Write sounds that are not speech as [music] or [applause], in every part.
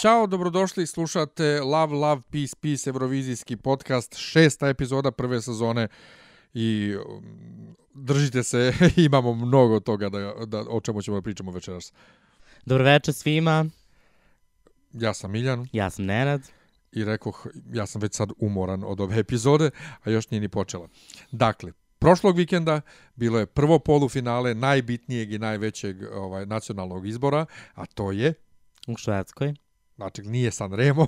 Ćao, dobrodošli, slušate Love, Love, Peace, Peace, Eurovizijski podcast, šesta epizoda prve sezone i um, držite se, [laughs] imamo mnogo toga da, da, o čemu ćemo da pričamo večeras. Dobro večer svima, Ja sam Miljan ja sam Nenad. i rekoh, ja sam već sad umoran od ove epizode, a još nije ni počela. Dakle, prošlog vikenda bilo je prvo polufinale najbitnijeg i najvećeg ovaj nacionalnog izbora, a to je U Švedskoj. Znači, nije San Remo,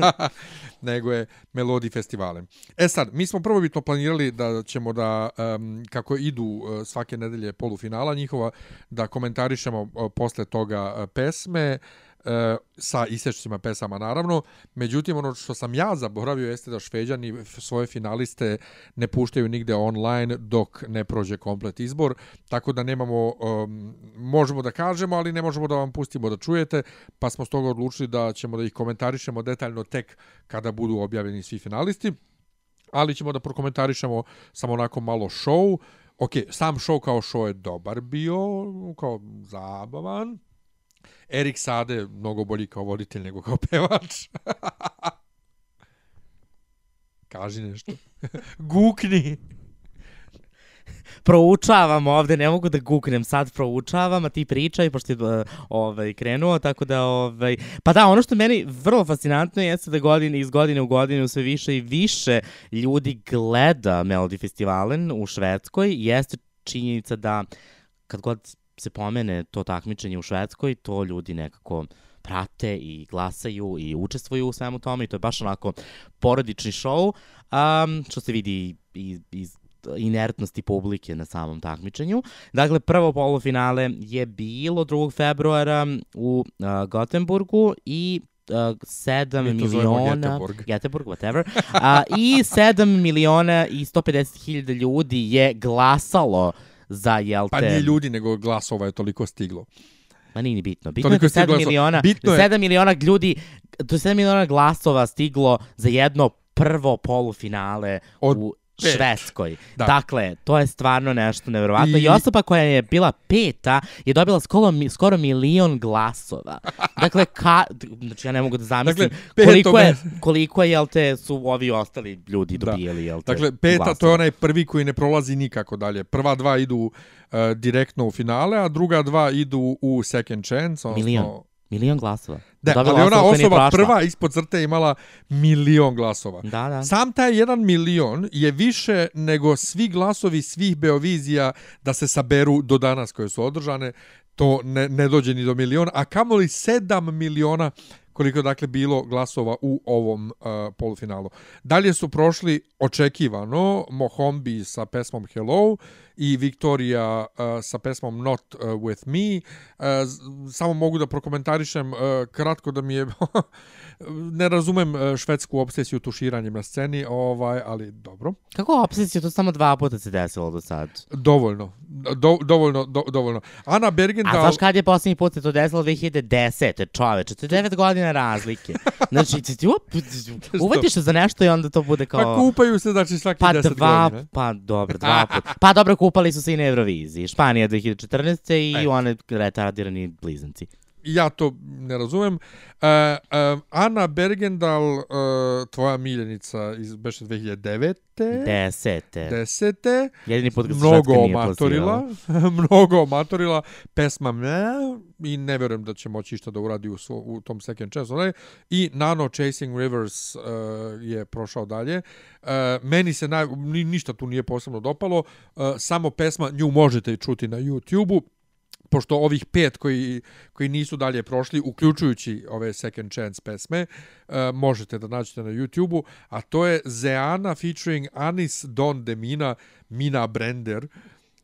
[laughs] nego je Melodi festivale. E sad, mi smo prvobitno planirali da ćemo da, um, kako idu uh, svake nedelje polufinala njihova, da komentarišemo uh, posle toga uh, pesme, uh, sa isečcima pesama naravno. Međutim, ono što sam ja zaboravio jeste da šveđani svoje finaliste ne puštaju nigde online dok ne prođe komplet izbor, tako da nemamo, um, možemo da kažemo, ali ne možemo da vam pustimo da čujete, pa smo stoga odlučili da ćemo da ih komentarišemo detaljno tek kada budu objavljeni svi finalisti, ali ćemo da prokomentarišemo samo onako malo show. Ok, sam show kao show je dobar bio, kao zabavan. Erik Sade mnogo bolji kao voditelj nego kao pevač. [laughs] Kaži nešto. [laughs] Gukni. Proučavam ovde, ne mogu da guknem, sad proučavam, a ti pričaj, pošto je uh, ovaj, krenuo, tako da, ovaj, pa da, ono što meni vrlo fascinantno jeste da godine, iz godine u godinu sve više i više ljudi gleda Melody Festivalen u Švedskoj, jeste činjenica da kad god se pomene to takmičenje u Švedskoj, to ljudi nekako prate i glasaju i učestvuju u svemu tome i to je baš onako porodični show, um, što se vidi iz, iz inertnosti publike na samom takmičenju. Dakle, prvo polufinale je bilo 2. februara u uh, Gotemburgu i uh, 7 Mi miliona... Göteborg. Göteborg, whatever. A, I 7 miliona i 150 hiljada ljudi je glasalo za, jel te... Pa nije ljudi, nego glasova je toliko stiglo. Ma nije ni bitno. Bitno Toliko je je da 7 stiglo, miliona, bitno je- 7 miliona ljudi, to je 7 miliona glasova stiglo za jedno prvo polufinale Od u pet. Švedskoj. Da. Dakle, to je stvarno nešto nevjerovatno. I... I- osoba koja je bila peta je dobila skoro, skoro milion glasova. Dakle, ka, znači ja ne mogu da zamislim Dakle, koliko je, koliko je, jel te, su ovi ostali ljudi Da. dobijeli, jel te, Dakle, peta, to je glasova. onaj prvi koji ne prolazi nikako dalje. Prva dva idu uh, direktno u finale, a druga dva idu u second chance. Odnosno, Milion. Milion glasova. Da, Dobila ali ona osoba prva ispod crte imala milion glasova. Da, da. Sam taj jedan milion je više nego svi glasovi svih Beovizija da se saberu do danas koje su održane. To ne, ne dođe ni do miliona, a kamoli sedam miliona koliko je dakle bilo glasova u ovom uh, polufinalu. Dalje su prošli očekivano Mohombi sa pesmom Hello i Victoria uh, sa pesmom Not uh, With Me. Uh, samo mogu da prokomentarišem uh, kratko da mi je [laughs] ne razumem uh, švedsku obsesiju tuširanjem na sceni, ovaj, ali dobro. Kako obsesija, to samo dva puta se desilo do sad. Dovoljno. Do, dovoljno, do, dovoljno. Ana A Bergendal... znaš kad je posljednji put se to desilo 2010. čoveče, to je 9 godina razlike. Znači, ti, ti up, [laughs] uvatiš se za nešto i onda to bude kao... Pa kupaju se, znači, svaki Pa 10 dva, godina. pa dobro, dva put. Pa dobro, kupali su se i na Euroviziji. Španija 2014. i E. one retardirani blizanci. Ja to ne razumem. Uh, uh, Ana Bergendal, uh, tvoja miljenica iz beše 2009. Desete. Desete. Jedini se Mnogo omatorila. [laughs] mnogo omatorila. Pesma me i ne verujem da će moći išta da uradi u, svo, u tom second chance. Ne? I Nano Chasing Rivers uh, je prošao dalje. Uh, meni se naj, ni, ništa tu nije posebno dopalo. Uh, samo pesma, nju možete čuti na YouTube-u pošto ovih pet koji, koji nisu dalje prošli, uključujući ove Second Chance pesme, uh, možete da nađete na YouTube-u, a to je Zeana featuring Anis Don Demina, Mina Brender,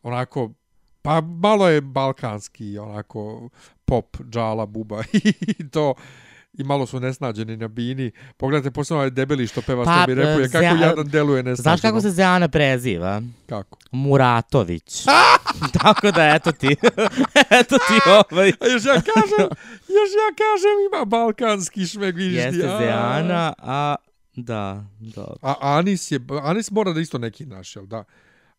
onako, pa malo je balkanski, onako, pop, džala, buba [laughs] i to i malo su nesnađeni na bini. Pogledajte posebno ovaj debeli što peva pa, što bi repuje, kako Zea- jadan deluje nesnađeno. Znaš kako se Zeana preziva? Kako? Muratović. [laughs] Tako da, eto ti. [laughs] eto ti ovaj. A još ja kažem, još ja kažem ima balkanski šmeg, vidiš ti. Jeste. Zeana, a da, da. A Anis je, Anis mora da isto neki naš, jel da?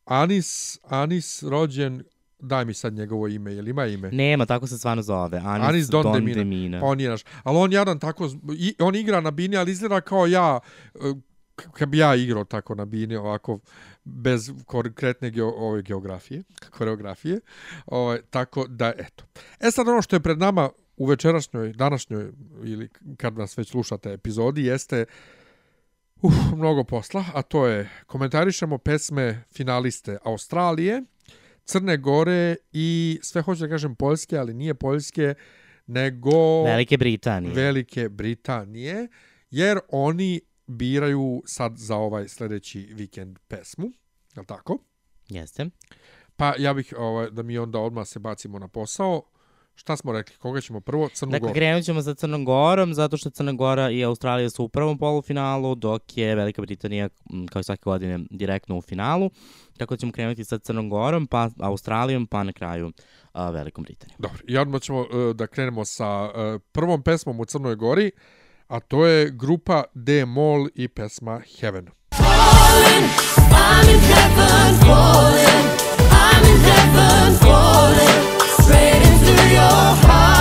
Anis, Anis rođen, daj mi sad njegovo ime, jel ima ime? Nema, tako se stvarno zove. Anis, Anis Don, Don Demina. Demina. Pa on je naš. Ali on jadan tako, i, on igra na bini, ali izgleda kao ja, e, kad bi ja igrao tako na bini, ovako, bez konkretne geo, ove geografije, koreografije. Ovaj, tako da, eto. E sad ono što je pred nama u večerašnjoj, današnjoj, ili kad nas već slušate epizodi, jeste uf, mnogo posla, a to je komentarišemo pesme finaliste Australije, Crne Gore i sve hoću da kažem Poljske, ali nije Poljske, nego Velike Britanije. Velike Britanije, jer oni biraju sad za ovaj sljedeći vikend pesmu, je li tako? Jeste. Pa ja bih ovaj, da mi onda odmah se bacimo na posao. Šta smo rekli? Koga ćemo prvo? Crnu Dakle, Goru. krenut ćemo sa Crnom Gorom, zato što Crna Gora i Australija su u prvom polufinalu, dok je Velika Britanija, kao i svake godine, direktno u finalu. Tako da ćemo krenuti sa Crnom Gorom, pa Australijom, pa na kraju a, Velikom Britanijom. Dobro, i odmah ćemo uh, da krenemo sa uh, prvom pesmom u Crnoj Gori, a to je grupa D-Mol i pesma Heaven. I'm in heaven falling. I'm in heaven falling. your heart.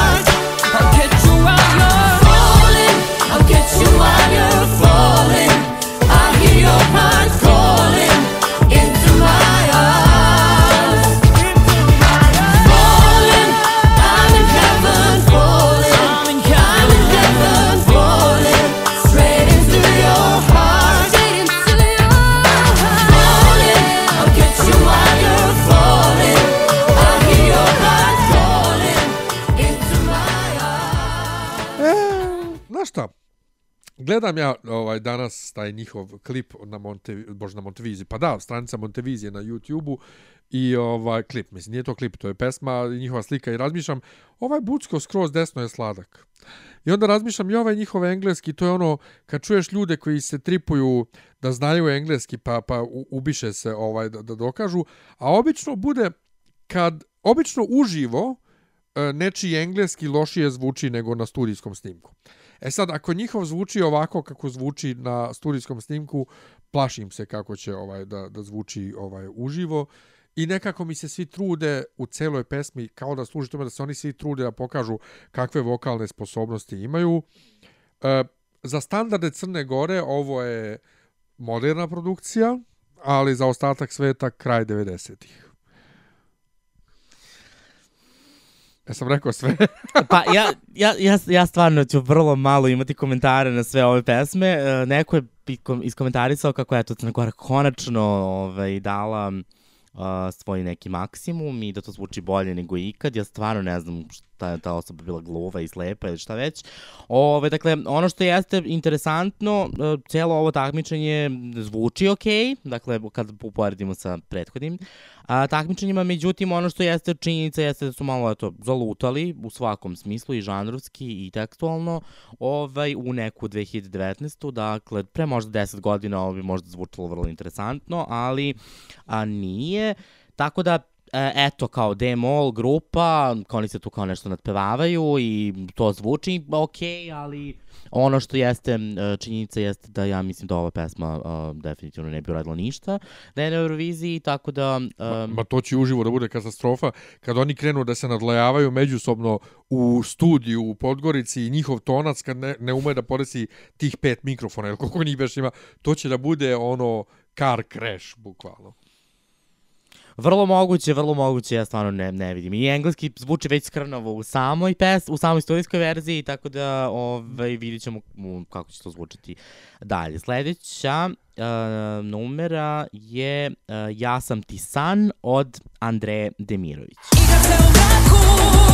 Gledam ja ovaj danas taj njihov klip na Monte, bože na Monteviziji. Pa da, stranica Montevizije na YouTubeu i ovaj klip, mislim, nije to klip, to je pesma, njihova slika i razmišljam, ovaj Bucko skroz desno je sladak. I onda razmišljam i ovaj njihov engleski, to je ono, kad čuješ ljude koji se tripuju da znaju engleski, pa, pa ubiše se ovaj da, da dokažu, a obično bude, kad, obično uživo, e, nečiji engleski lošije zvuči nego na studijskom snimku. E sad, ako njihov zvuči ovako kako zvuči na studijskom snimku, plašim se kako će ovaj da, da zvuči ovaj uživo. I nekako mi se svi trude u celoj pesmi, kao da služi tome da se oni svi trude da pokažu kakve vokalne sposobnosti imaju. E, za standarde Crne Gore ovo je moderna produkcija, ali za ostatak sveta kraj 90-ih. Ja sam rekao sve. [laughs] Pa ja, ja, ja, ja stvarno ću vrlo malo imati komentare na sve ove pesme. E, Neko je iskomentarisao kako je to Crna Gora konačno ovaj, dala uh, svoj neki maksimum i da to zvuči bolje nego ikad. Ja stvarno ne znam je ta osoba bila gluva i slepa ili šta već. Ove, dakle, ono što jeste interesantno, e, cijelo ovo takmičenje zvuči ok, dakle, kad uporedimo sa prethodnim a, takmičenjima, međutim, ono što jeste činjenica jeste da su malo eto, zalutali u svakom smislu i žanrovski i tekstualno ovaj, u neku 2019. Dakle, pre možda 10 godina ovo bi možda zvučalo vrlo interesantno, ali a, nije. Tako da, eto, kao D-Mall grupa, kao oni se tu kao nešto nadpevavaju i to zvuči ok, ali ono što jeste e, činjenica jeste da ja mislim da ova pesma uh, definitivno ne bi uradila ništa da je na Euroviziji, tako da... Um, Ma to će uživo da bude katastrofa kad oni krenu da se nadlajavaju međusobno u studiju u Podgorici i njihov tonac kad ne, ne ume da poresi tih pet mikrofona ili koliko njih već ima, to će da bude ono car crash, bukvalno. Vrlo moguće, vrlo moguće, ja stvarno ne, ne vidim. I engleski zvuči već skrnavo u samoj pes, u samoj studijskoj verziji, tako da ovaj, vidit ćemo kako će to zvučiti dalje. Sledeća uh, numera je uh, Ja sam ti san od Andreje Demirović. I da se strahu Ja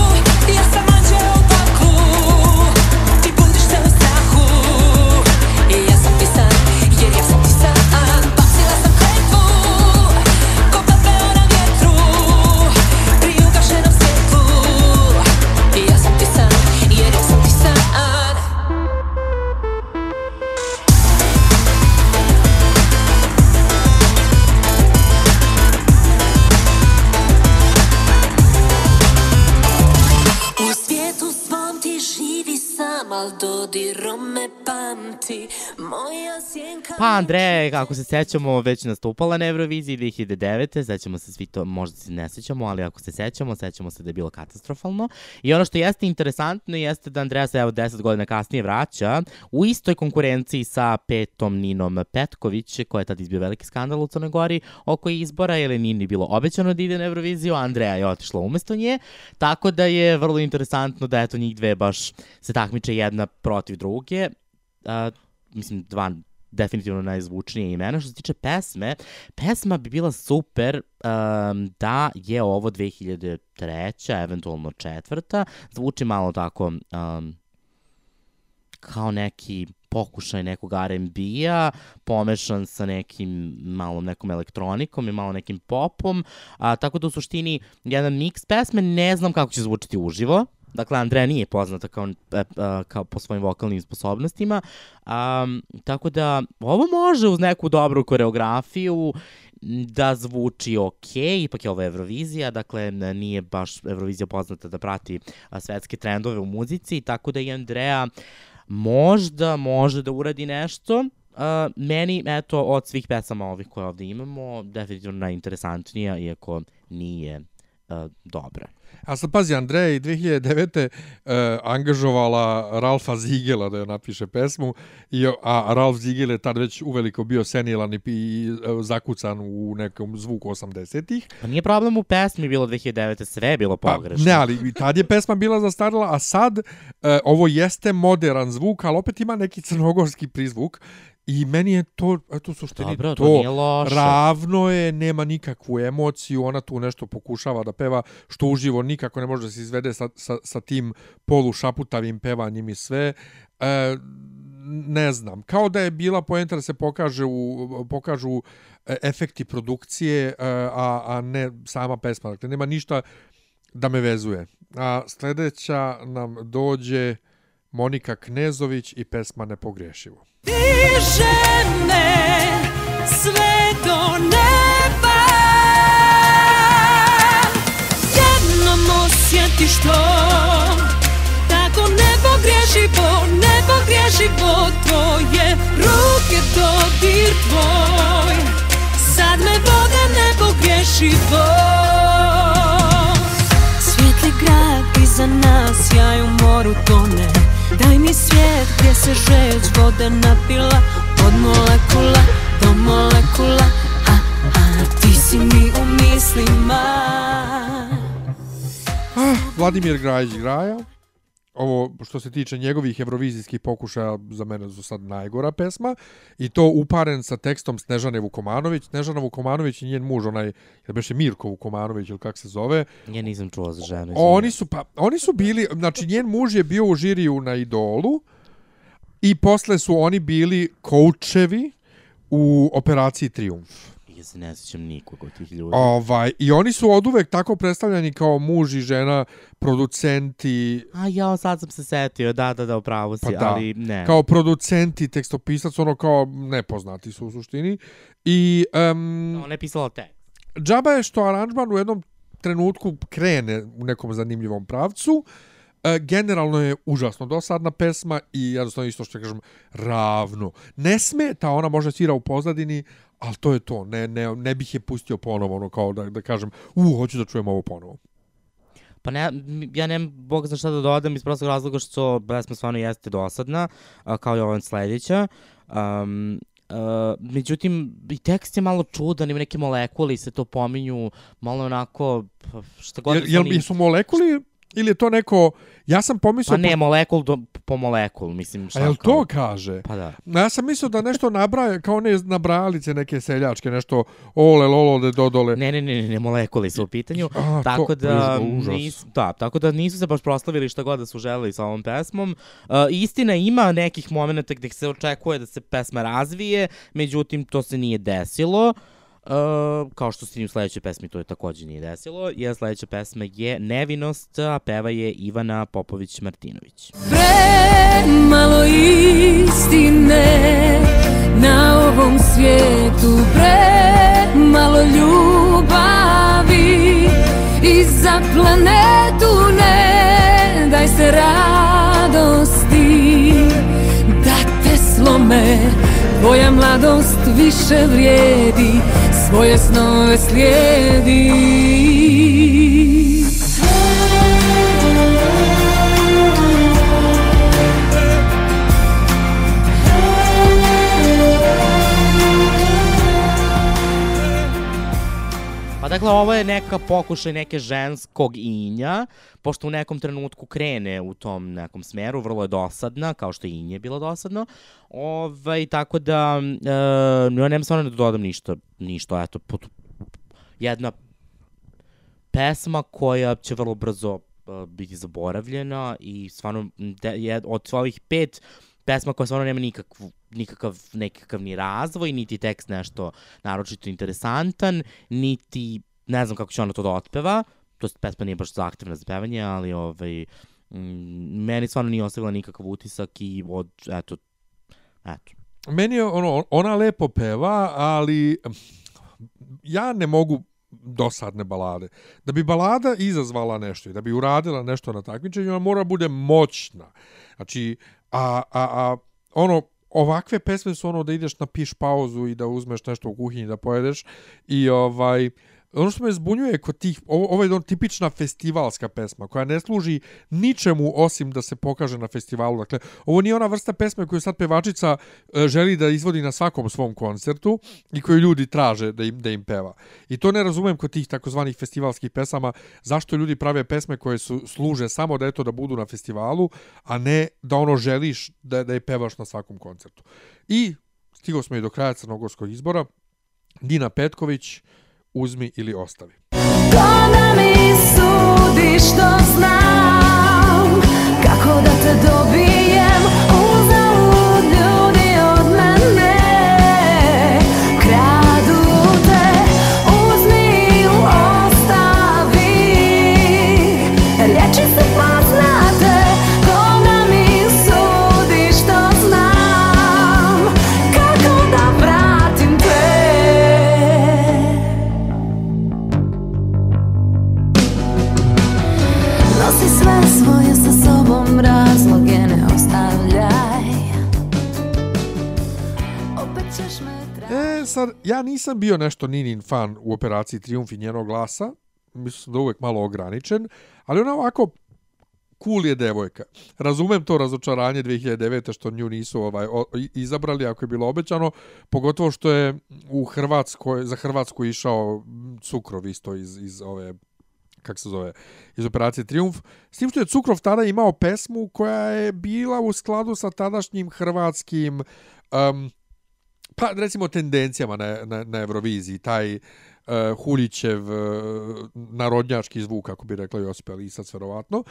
sam, al dodirom me pamti Moja sjenka... Pa Andreja je, kako se sećamo, već nastupala na Euroviziji 2009. Sećamo se svi to, možda se ne sećamo, ali ako se sećamo, sećamo se da je bilo katastrofalno. I ono što jeste interesantno jeste da Andreja se evo 10 godina kasnije vraća u istoj konkurenciji sa petom Ninom Petković, koja je tad izbio veliki skandal u Crnoj Gori oko izbora, jer je Nini bilo obećano da ide na Euroviziju, Andreja je otišla umesto nje. Tako da je vrlo interesantno da eto njih dve baš se takmiče jedna protiv druge. A, mislim, dva definitivno najzvučnije imena. Što se tiče pesme, pesma bi bila super um, da je ovo 2003. eventualno četvrta. Zvuči malo tako um, kao neki pokušaj nekog R&B-a, pomešan sa nekim malom nekom elektronikom i malo nekim popom, a, tako da u suštini jedan miks pesme, ne znam kako će zvučiti uživo, Dakle, Andreja nije poznata kao, e, a, kao po svojim vokalnim sposobnostima, um, tako da ovo može uz neku dobru koreografiju da zvuči ok, ipak je ovo Eurovizija, dakle nije baš Eurovizija poznata da prati svetske trendove u muzici, tako da i Andreja možda može da uradi nešto. Uh, meni, eto, od svih pesama ovih koje ovde imamo, definitivno najinteresantnija, iako nije uh, dobra. A sad pazi, Andreja je 2009. Uh, angažovala Ralfa Zigela da joj napiše pesmu, i, a Ralf Zigel je tad već uveliko bio senilan i, i zakucan u nekom zvuku 80-ih. Pa nije problem u pesmi bilo 2009. Sve je bilo Pa, pogrešno. ne, ali i tad je pesma bila zastarila, a sad uh, ovo jeste modern zvuk, ali opet ima neki crnogorski prizvuk I meni je to, eto u suštini, Dobro, to to, nije loše. ravno je, nema nikakvu emociju, ona tu nešto pokušava da peva, što uživo nikako ne može da se izvede sa, sa, sa tim polušaputavim pevanjem i sve. E, ne znam, kao da je bila poenta da se pokaže u, pokažu e, efekti produkcije, e, a, a ne sama pesma. Dakle, nema ništa da me vezuje. A sledeća nam dođe Monika Knezović i pesma Nepogrešivo. Diže me sve do neba. Jednom osjetiš to Tako nepogrešivo, nepogrešivo Tvoje ruke dodir tvoj. Sad me vode nepogrešivo. Svijetli grad iza nas, ja u moru tone Daj mi svijet gdje se žeć vode napila Od molekula do molekula A, a ti si mi u mislima Vladimir Grajić Graja. Ovo što se tiče njegovih evrovizijskih pokušaja za mene su sad najgora pesma i to uparen sa tekstom Snežane Vukomanović. Snežana Vukomanović i njen muž, onaj, jel beše Mirko Vukomanović ili kak se zove, Ja nisam čuo za ženu. Oni su, pa, oni su bili, znači njen muž je bio u žiriju na Idolu i posle su oni bili koučevi u operaciji Triumf. Ja se ne sjećam nikog od tih ljudi. Ovaj, I oni su od uvek tako predstavljani kao muž i žena, producenti, A ja, sad sam se setio, da, da, da, upravo si, Pa da. ali ne. kao producenti, tekstopisac, ono kao nepoznati su u suštini. I um, Ona je pisala tekst. džaba je što aranžman u jednom trenutku krene u nekom zanimljivom pravcu. E, generalno je užasno dosadna pesma i jednostavno isto što kažem ravno. Ne smeta, ona može svira u pozadini, ali to je to. Ne, ne, ne bih je pustio ponovo, ono kao da, da kažem, u, hoću da čujem ovo ponovo. Pa ne, ja nemam bog za šta da dodam iz prostog razloga što pesma stvarno jeste dosadna, kao i ova sledeća. Um, Uh, međutim, i tekst je malo čudan, ima neke molekuli se to pominju, malo onako, pa, šta god Jel, jel, jesu molekuli ili je to neko... Ja sam pomislio... Pa ne, molekul do, po molekul, mislim A šta jel kao- to kaže? Pa da. Ja sam mislio da nešto nabraja, kao one nabrajalice neke seljačke, nešto ole, lolo, de, dodole. Ne, ne, ne, ne, ne, molekuli su u pitanju. A, tako to, da užas. nis, da, tako da nisu se baš proslavili šta god da su želeli sa ovom pesmom. Uh, istina ima nekih momenata gde se očekuje da se pesma razvije, međutim to se nije desilo. Uh, kao što se ni u sledećoj pesmi to je takođe nije desilo, jer sledeća pesma je Nevinost, a peva je Ivana Popović-Martinović. Premalo istine na ovom svijetu Premalo ljubavi I za planetu ne daj se radosti Da te slome Tvoja mladost više vrijedi Svoje snove slijedi dakle, ovo je neka pokušaj neke ženskog inja, pošto u nekom trenutku krene u tom nekom smeru, vrlo je dosadna, kao što i inje je bilo dosadno. Ovaj, tako da, e, ja nemam stvarno da dodam ništa, ništa, eto, pot, jedna pesma koja će vrlo brzo e, biti zaboravljena i stvarno de, je, od ovih pet pesma koja stvarno nema nikakvu, nikakav nekakav ni razvoj, niti tekst nešto naročito interesantan, niti ne znam kako će ona to da otpeva, to jest pesma nije baš zahtevna za pevanje, ali ovaj, mm, meni stvarno nije ostavila nikakav utisak i od, eto, eto. Meni je ono, ona lepo peva, ali ja ne mogu dosadne balade. Da bi balada izazvala nešto i da bi uradila nešto na takmičenju, ona mora bude moćna. Znači, a, a, a ono, ovakve pesme su ono da ideš na piš pauzu i da uzmeš nešto u kuhinji da pojedeš i ovaj ono što me zbunjuje kod tih, ovo, ovo je ono tipična festivalska pesma koja ne služi ničemu osim da se pokaže na festivalu. Dakle, ovo nije ona vrsta pesme koju sad pevačica e, želi da izvodi na svakom svom koncertu i koju ljudi traže da im, da im peva. I to ne razumem kod tih takozvanih festivalskih pesama, zašto ljudi prave pesme koje su služe samo da eto da budu na festivalu, a ne da ono želiš da, da je pevaš na svakom koncertu. I stigao smo i do kraja crnogorskog izbora. Dina Petković, uzmi ili ostavi. Koga mi sudi što znam Kako da te dobijem ja nisam bio nešto Ninin fan u operaciji Triumf i njenog glasa. Mislim da uvek malo ograničen. Ali ona ovako cool je devojka. Razumem to razočaranje 2009. što nju nisu ovaj o, izabrali ako je bilo obećano, pogotovo što je u Hrvatskoj za Hrvatsku išao Cukrov isto iz iz ove kako se zove, iz operacije Triumf. S tim što je Cukrov tada imao pesmu koja je bila u skladu sa tadašnjim hrvatskim um, pa recimo tendencijama na, na, na Euroviziji, taj uh, Huljićev uh, narodnjački zvuk, kako bi rekla Josipa Lisac, verovatno.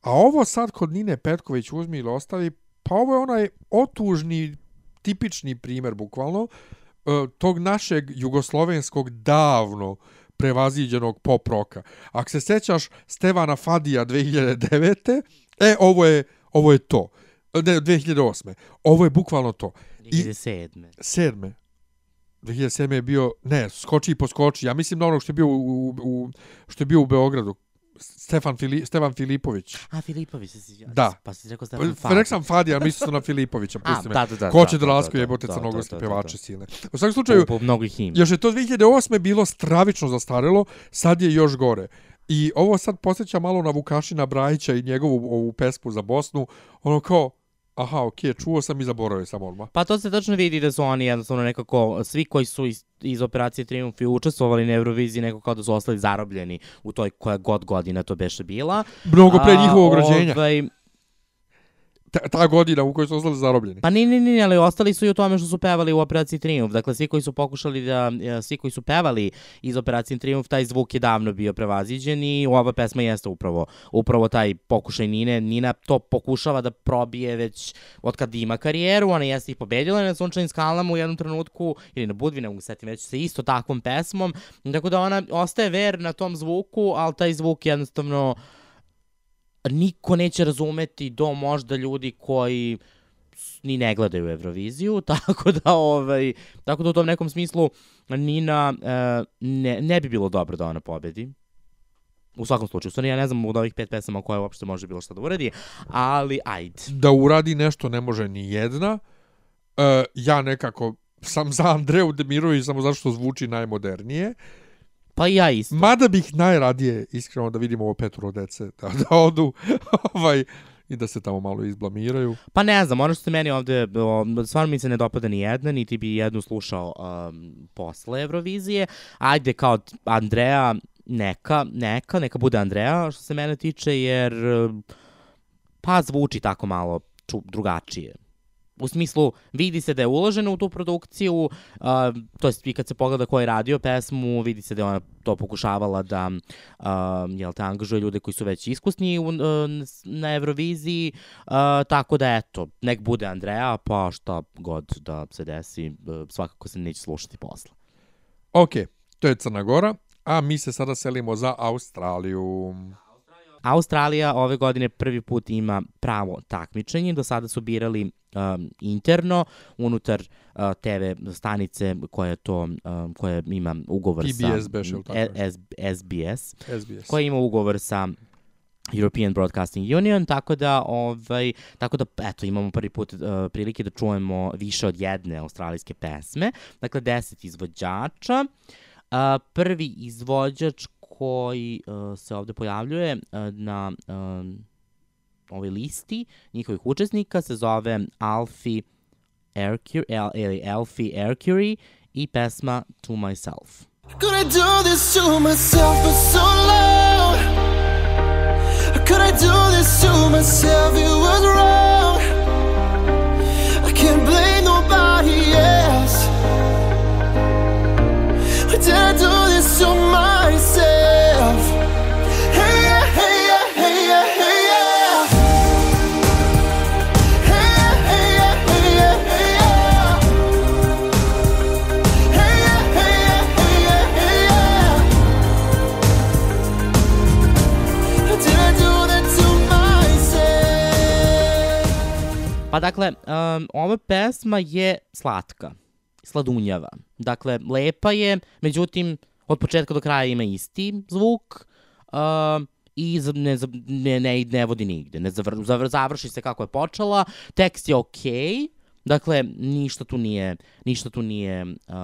A ovo sad kod Nine Petković uzmi ili ostavi, pa ovo je onaj otužni, tipični primer, bukvalno, uh, tog našeg jugoslovenskog davno prevaziđenog pop roka. Ako se sećaš Stevana Fadija 2009. E, ovo je, ovo je to. Ne, 2008. Ovo je bukvalno to. I 2007. sedme. 2007. je bio, ne, skoči i poskoči. Ja mislim na onog što je bio u, u, što je bio u Beogradu. Stefan, Fili, Stefan Filipović. A, Filipović se si... Da. Pa si rekao Pa, Stefan Fadi. Rekao sam Fadi, a mislim na Filipovića. [laughs] Pusti me. da, da, da, Ko će da, da da, raskuje da, jebote da, crnogorske da, da, da, pevače da. silne. U svakom slučaju, Po, po mnogih im. još je to 2008. bilo stravično zastarelo, sad je još gore. I ovo sad posjeća malo na Vukašina Brajića i njegovu ovu pesmu za Bosnu. Ono kao, Aha, okej, čuo sam i zaboravio sam odmah. Pa to se tačno vidi da su oni jednostavno nekako, svi koji su iz, iz operacije Triumf i učestvovali na Euroviziji nekako kao da su ostali zarobljeni u toj koja god godina to beše bila. Mnogo pre njihovog rođenja. Ovaj, Ta, ta godina u kojoj su ostali zarobljeni. Pa ne, ne, ne, ali ostali su i u tome što su pevali u Operaciji Triumf. Dakle, svi koji su pokušali da, e, svi koji su pevali iz Operacije Triumf, taj zvuk je davno bio prevaziđen i ova pesma jeste upravo, upravo taj pokušaj Nine. Nina to pokušava da probije već od kad ima karijeru, ona jeste ih pobedila na Sunčanim skalama u jednom trenutku, ili na Budvi, ne mogu se setim već sa isto takvom pesmom, tako da ona ostaje verna tom zvuku, ali taj zvuk jednostavno niko neće razumeti do možda ljudi koji ni ne gledaju Euroviziju, [laughs] tako da ovaj tako da u tom nekom smislu Nina e, ne, ne bi bilo dobro da ona pobedi. U svakom slučaju, stvarno ja ne znam od ovih pet pesama koje uopšte može bilo šta da uradi, ali ajde. Da uradi nešto ne može ni jedna. E, ja nekako sam za Andreju Demirović samo zato što zvuči najmodernije. Pa ja isto. Mada bih najradije, iskreno, da vidimo ovo petoro dece, [laughs] da, da odu ovaj, i da se tamo malo izblamiraju. Pa ne znam, ono što se meni ovde, stvarno mi se ne dopada ni jedna, niti bi jednu slušao um, posle Eurovizije. Ajde, kao Andreja, neka, neka, neka bude Andreja, što se mene tiče, jer pa zvuči tako malo ču, drugačije. U smislu, vidi se da je uloženo u tu produkciju, uh, to jest i kad se pogleda ko je radio pesmu, vidi se da je ona to pokušavala da uh, jel te, angažuje ljude koji su već iskusni u, uh, na Euroviziji, uh, tako da eto, nek bude Andreja, pa šta god da se desi, uh, svakako se neće slušati posle. Ok, to je Crna Gora, a mi se sada selimo za Australiju. Australija ove godine prvi put ima pravo takmičenje. Do sada su birali um, interno unutar uh, TV stanice koja to um, koja ima ugovor sa PBS beše, jel tako E- SBS SBS. koja ima ugovor sa European Broadcasting Union, tako da ovaj tako da eto imamo prvi put uh, prilike da čujemo više od jedne australijske pesme. Dakle 10 izvođača. Uh, prvi izvođač koji uh, se ovde pojavljuje uh, na um, ovoj listi njihovih učesnika se zove Alfie Ercury, ili Alfie Ercury i pesma To Myself. Could I do this to myself for so long? Could I do this to myself? It was wrong. I can't blame nobody else. Did I do this to myself? Pa dakle, um, ova pesma je slatka, sladunjava. Dakle, lepa je, međutim, od početka do kraja ima isti zvuk um, i ne, ne, ne, ne vodi nigde. Ne zavr, zavr, završi se kako je počela, tekst je okej, Dakle, ništa tu nije, ništa tu nije uh,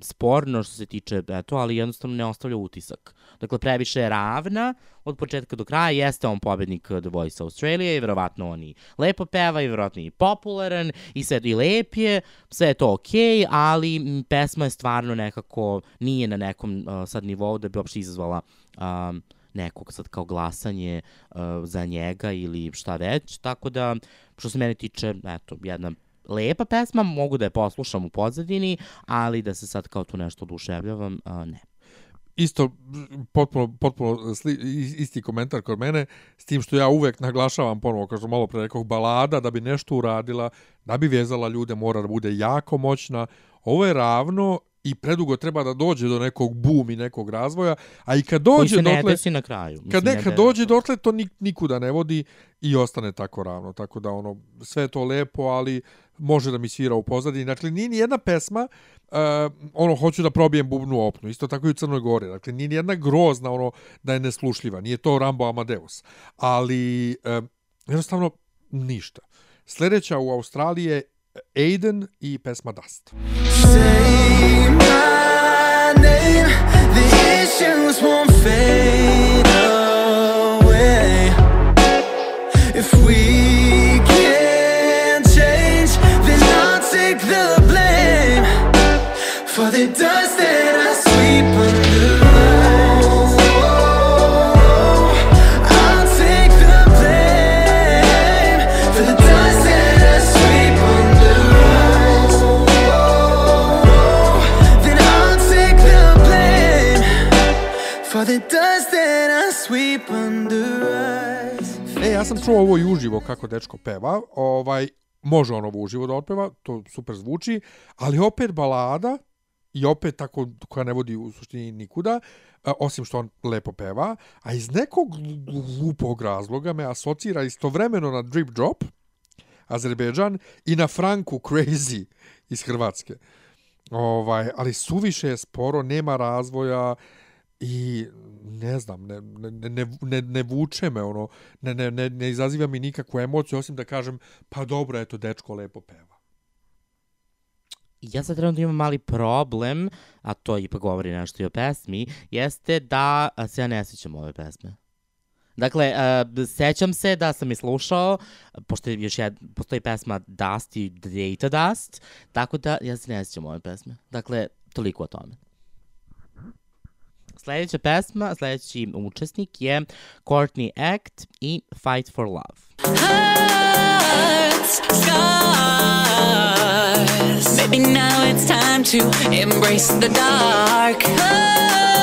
sporno što se tiče eto, ali jednostavno ne ostavlja utisak. Dakle, previše je ravna od početka do kraja, jeste on pobednik uh, The Voice Australia i verovatno on i lepo peva i verovatno i popularan i sve i lep je, sve je to okej, ali m, pesma je stvarno nekako, nije na nekom uh, sad nivou da bi uopšte izazvala um, nekog sad kao glasanje uh, za njega ili šta već, tako da što se mene tiče, eto, jedna lepa pesma, mogu da je poslušam u pozadini, ali da se sad kao tu nešto oduševljavam, a, ne. Isto, potpuno, potpuno sli, is- isti komentar kod mene, s tim što ja uvek naglašavam ponovo, kao što malo pre rekao, balada da bi nešto uradila, da bi vezala ljude, mora da bude jako moćna. Ovo je ravno i predugo treba da dođe do nekog boom i nekog razvoja, a i kad Koji dođe se ne dotle, desi na kraju. kad Mislim, neka ne dođe dotle, to nik, nikuda ne vodi i ostane tako ravno. Tako da, ono, sve to lepo, ali može da mi svira u pozadini. Dakle, nije ni jedna pesma, uh, ono, hoću da probijem bubnu opnu. Isto tako i u Crnoj Gori. Dakle, nije ni jedna grozna, ono, da je neslušljiva. Nije to Rambo Amadeus. Ali, uh, jednostavno, ništa. Sljedeća u Australiji je Aiden i pesma Dust. Say my name, the issues won't fade away if we čuo ovo i uživo kako dečko peva. Ovaj, može on ovo uživo da otpeva, to super zvuči, ali opet balada i opet tako koja ne vodi u suštini nikuda, a, osim što on lepo peva, a iz nekog glupog razloga me asocira istovremeno na Drip Drop, Azerbejdžan, i na Franku Crazy iz Hrvatske. Ovaj, ali suviše je sporo, nema razvoja i ne znam, ne, ne, ne, ne, ne vuče me, ono, ne, ne, ne, ne izaziva mi nikakvu emociju, osim da kažem, pa dobro, eto, dečko lepo peva. Ja sad trenutno imam mali problem, a to ipak govori nešto i o pesmi, jeste da se ja ne sjećam ove pesme. Dakle, uh, sećam se da sam je slušao, pošto je još jed, postoji pesma Dust i Data Dust, tako da ja se ne sjećam ove pesme. Dakle, toliko o tome. Sljedeća pesma, sljedeći učesnik je Courtney Act i Fight for Love. hurts, scars. Maybe now it's time to embrace the dark. Oh,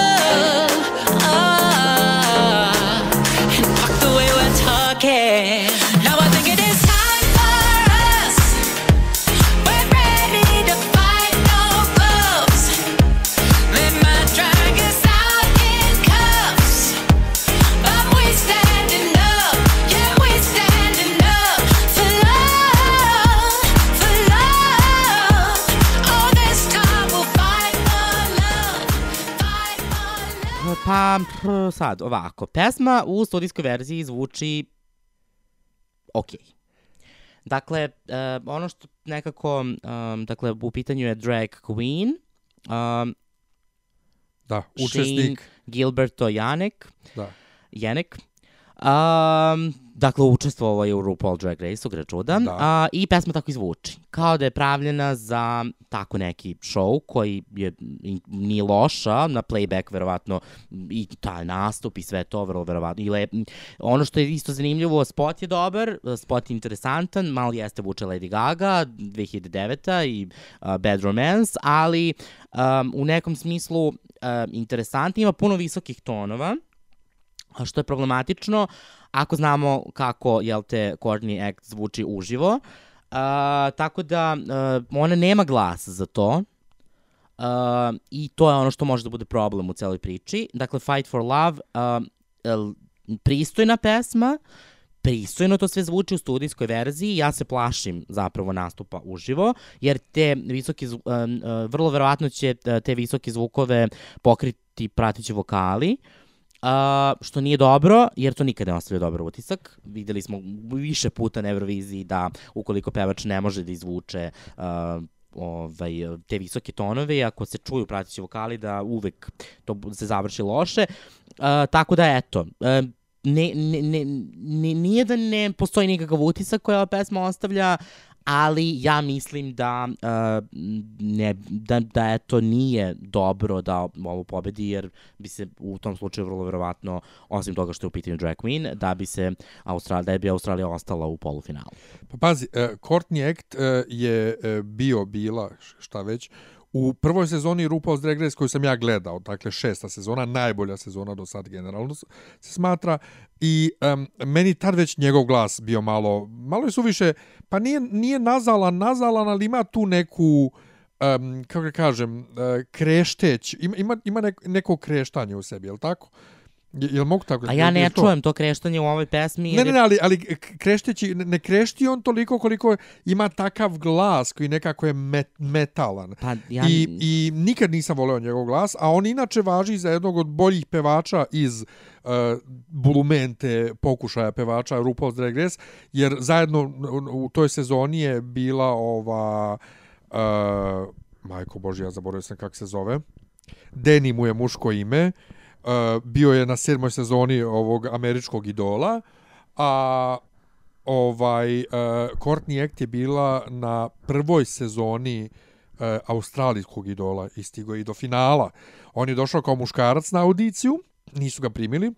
Pa, pr, sad, ovako. Pesma u studijskoj verziji zvuči ok. Dakle, uh, ono što nekako, um, dakle, u pitanju je drag queen, um, Da, Shane učesnik, Gilberto Janek, da. Jenek. Um, dakle, učestvovao je u RuPaul Drag Race-u, gre čuda. Da. A, I pesma tako i zvuči. Kao da je pravljena za tako neki show koji je, i- nije loša, na playback verovatno i taj nastup i sve to vrlo verovatno. I lep, ono što je isto zanimljivo, spot je dobar, spot je interesantan, malo jeste vuče Lady Gaga, 2009 i uh, Bad Romance, ali um, u nekom smislu interesantni, ima puno visokih tonova, što je problematično ako znamo kako, jel te, Courtney Act zvuči uživo. Uh, tako da uh, ona nema glas za to. Uh, I to je ono što može da bude problem u celoj priči. Dakle, Fight for Love, uh, pristojna pesma, pristojno to sve zvuči u studijskoj verziji, ja se plašim zapravo nastupa uživo, jer te visoki, uh, vrlo verovatno će te visoke zvukove pokriti pratići vokali, Uh, što nije dobro, jer to nikada ne ostavlja dobar utisak. Videli smo više puta na Euroviziji da ukoliko pevač ne može da izvuče uh, ovaj, te visoke tonove, i ako se čuju prateći vokali, da uvek to se završi loše. Uh, tako da, eto, uh, ne, ne, ne, nije da ne postoji nikakav utisak koja ova pesma ostavlja, ali ja mislim da uh, ne, da, da eto nije dobro da ovo pobedi jer bi se u tom slučaju vrlo verovatno osim toga što je u pitanju drag queen da bi se Australija, da bi Australija ostala u polufinalu. Pa pazi, uh, Courtney Act uh, je uh, bio, bila, šta već, u prvoj sezoni RuPaul's Drag Race koju sam ja gledao, dakle šesta sezona, najbolja sezona do sad generalno se smatra i um, meni tad već njegov glas bio malo, malo je suviše, pa nije, nije nazalan, nazalan, ali ima tu neku, um, kako ga kažem, uh, krešteć, ima, ima, ima neko, neko kreštanje u sebi, je li tako? Je, jel mogu tako? A ja ne to? čujem to kreštanje u ovoj pesmi. Ne, jer ne, ne, ali, ali krešteći, ne, ne krešti on toliko koliko ima takav glas koji nekako je met, metalan. Pa ja, I, I nikad nisam voleo njegov glas, a on inače važi za jednog od boljih pevača iz uh, bulumente pokušaja pevača RuPaul's Drag Race, jer zajedno u, u toj sezoni je bila ova... Uh, majko Bože, ja zaboravio sam kako se zove. Deni mu je muško ime. Uh, bio je na sedmoj sezoni ovog američkog idola, a ovaj uh, Courtney Act je bila na prvoj sezoni uh, australijskog idola i stigo je i do finala. On je došao kao muškarac na audiciju, nisu ga primili,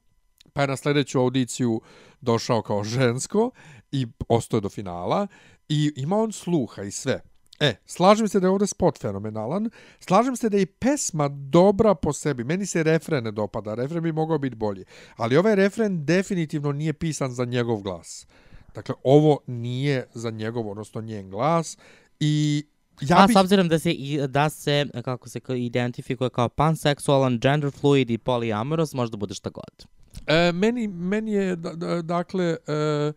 pa je na sledeću audiciju došao kao žensko i ostao do finala i ima on sluha i sve. E, slažem se da je ovde spot fenomenalan, slažem se da je i pesma dobra po sebi. Meni se refren ne dopada, refren bi mogao biti bolji. Ali ovaj refren definitivno nije pisan za njegov glas. Dakle, ovo nije za njegov, odnosno njen glas. I ja A s obzirom da se, i- da se kako se identifikuje kao panseksualan, gender fluid i polyamoros, možda bude šta god. E, meni, meni je, da- da- dakle, e,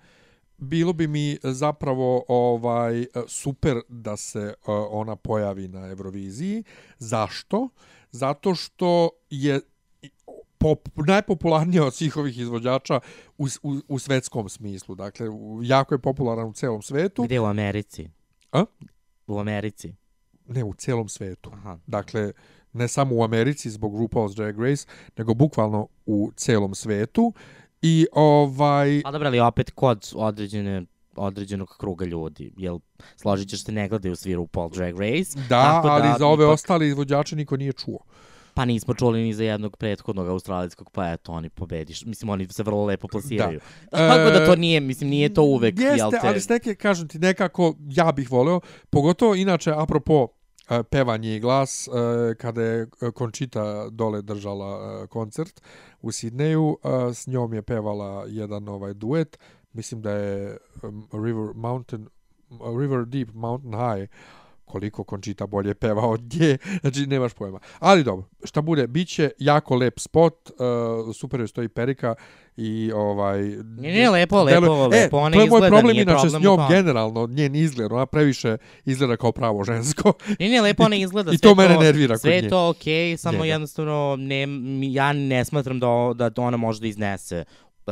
bilo bi mi zapravo ovaj super da se e, ona pojavi na Euroviziji. Zašto? Zato što je pop, najpopularnija od svih ovih izvođača u, u, u svetskom smislu. Dakle, jako je popularan u celom svetu. Gde u Americi? A? U Americi. Ne, u celom svetu. Aha. Dakle, ne samo u Americi zbog RuPaul's Drag Race, nego bukvalno u celom svetu. I ovaj... A dobro, ali opet kod određene određenog kruga ljudi, jel složit ćeš se ne gledaju svi RuPaul Drag Race, Da, tako ali za ove ipak- ostale izvođače niko nije čuo. pa nismo čuli ni za jednog prethodnog australijskog, pa eto, oni pobediš. Mislim, oni se vrlo lepo plasiraju. Da. [laughs] Tako da E, to nije, mislim, nije to uvek, Jeste, jel te... ali s neke, kažem ti, nekako ja bih voleo, pogotovo inače, apropo e, pevanje i glas, e, kada je Končita dole držala e, koncert u Sidneju, e, s njom je pevala jedan ovaj duet, mislim da je River Mountain River Deep Mountain High koliko Končita bolje peva od nje, [laughs] znači nemaš pojma. Ali dobro, šta bude, bit će jako lep spot, uh, super joj stoji perika i ovaj... Ne, ne, lepo, lepo, deluje- lepo, e, ona to je moj izgleda, problem nije inače s problem u njom generalno, njen izgled, ona previše izgleda kao pravo žensko. Ne, ne, lepo ona [laughs] izgleda. I to mene nervira kod Sve je nje. to okej, samo Njega. jednostavno ne, ja ne smatram da, da ona može da iznese e,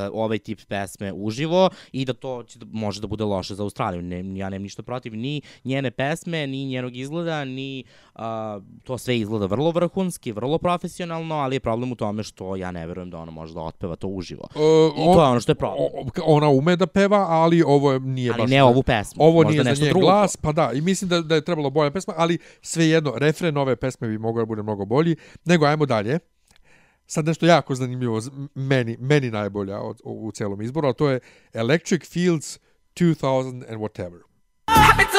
ovaj tip pesme uživo i da to će da, može da bude loše za Australiju. Ne, ja nemam ništa protiv ni njene pesme, ni njenog izgleda, ni a, to sve izgleda vrlo vrhunski, vrlo profesionalno, ali je problem u tome što ja ne verujem da ona može da otpeva to uživo. Uh, I to je ono što je problem. o- Ona ume da peva, ali ovo je- nije Ali baš... ne ovu pesmu, Ovo možda nije za nešto njen drugo. glas, pa da, i mislim da, da je trebalo bolja pesma, ali svejedno, refren ove pesme bi mogao da bude mnogo bolji. Nego, ajmo dalje. Sad nešto jako zanimljivo, meni, meni najbolja od, u celom izboru, a to je Electric Fields 2000 and whatever. Happy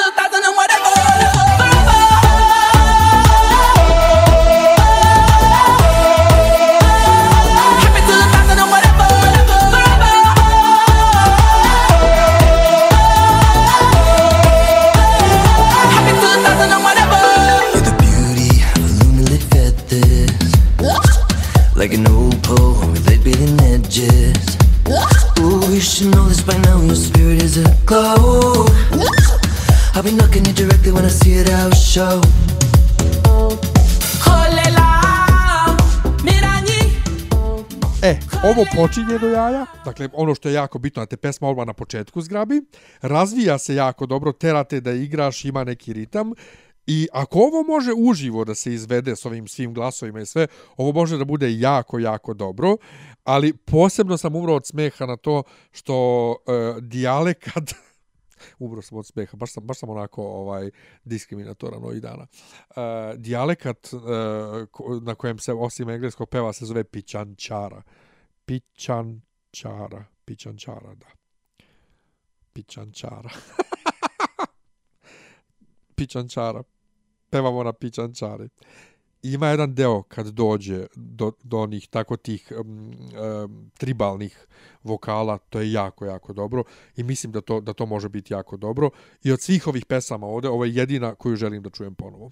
Like an opal with light beating edges. Ooh, you should know this by now Your spirit is a glow I'll be knocking it directly when I see it out show. E, ovo počinje do jaja, dakle ono što je jako bitno da te pesma odmah na početku zgrabi, razvija se jako dobro, terate da igraš, ima neki ritam i ako ovo može uživo da se izvede s ovim svim glasovima i sve, ovo može da bude jako, jako dobro, ali posebno sam umro od smeha na to što uh, dijalekat [laughs] umro sam od smeha, baš sam, baš sam onako ovaj diskriminatoran ovih dana. Uh, dijalekat uh, ko- na kojem se osim engleskog peva se zove pićančara. Pićančara. Pićančara, da. Pićančara. [laughs] pićančara. Pevamo na pićančari. Ima jedan deo kad dođe do, do onih tako tih um, um, tribalnih vokala, to je jako, jako dobro i mislim da to, da to može biti jako dobro. I od svih ovih pesama ovde, ovo je jedina koju želim da čujem ponovo.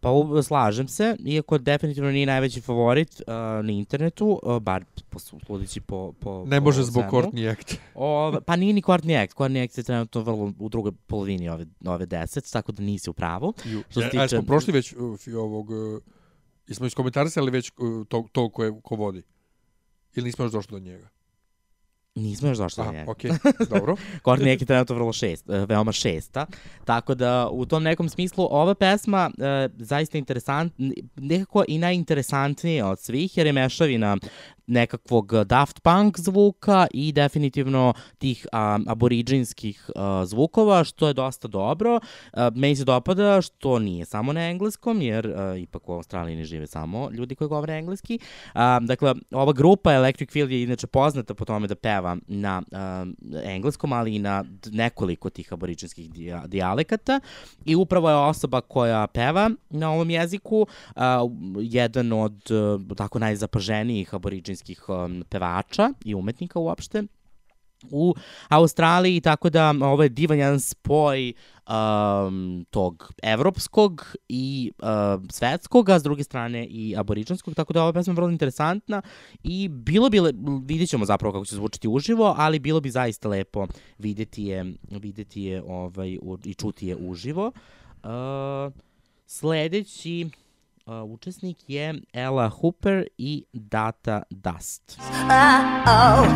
Pa slažem se, iako definitivno nije najveći favorit uh, na internetu, uh, bar po, sudići po, po Ne po može zbog. Courtney Act. [laughs] O, pa nije ni Courtney Act. Courtney Act je trenutno vrlo u drugoj polovini ove, ove deset, tako da nisi u pravu. Ju, Što se e, a tiče- smo prošli već uh, ovog... Uh, jesmo iskomentarisali već uh, to, to ko, je, ko vodi? Ili nismo još došli do njega? Nismo još došli do Aha, njega. okej, dobro. [laughs] Courtney Act je trenutno vrlo šest, e, veoma šesta. Tako da u tom nekom smislu ova pesma e, zaista interesant, nekako i najinteresantnija od svih jer je mešavina nekakvog Daft Punk zvuka i definitivno tih um, aboriđinskih uh, zvukova, što je dosta dobro. Uh, meni se dopada što nije samo na engleskom, jer uh, ipak u Australiji ne žive samo ljudi koji govore engleski. Uh, dakle, ova grupa Electric Field je inače poznata po tome da peva na um, engleskom, ali i na nekoliko tih aboriđinskih dija, dijalekata i upravo je osoba koja peva na ovom jeziku uh, jedan od uh, tako najzapaženijih aboriđinskih um, pevača i umetnika uopšte u Australiji, tako da ovo je divan jedan spoj um, tog evropskog i uh, svetskog, a s druge strane i aboriđanskog, tako da ova pesma je vrlo interesantna i bilo bi, le, vidjet ćemo zapravo kako će zvučiti uživo, ali bilo bi zaista lepo videti je, videti je ovaj, u, i čuti je uživo. Uh, sledeći uh, učesnik je Ella Hooper i Data Dust. Oh,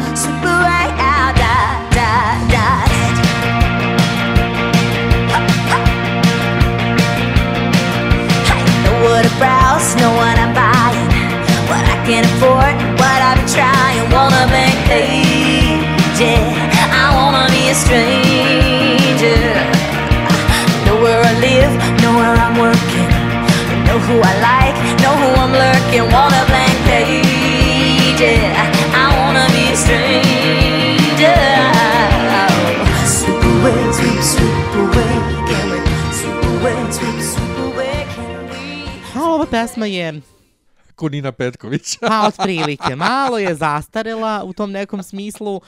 what I can afford, what I've been trying. Wanna make page. I wanna be a stranger. Know where I live, know where I'm working. Who I like, know who I'm lurking. Want a blank page, yeah. I wanna be a stranger. Sweep away, sweep, sweep away. Can we sweep away, sweep, sweep away? Can we? A ova pesma je Ko Nina Petković. [laughs] Pa, otprilike. Malo je zastarela u tom nekom smislu.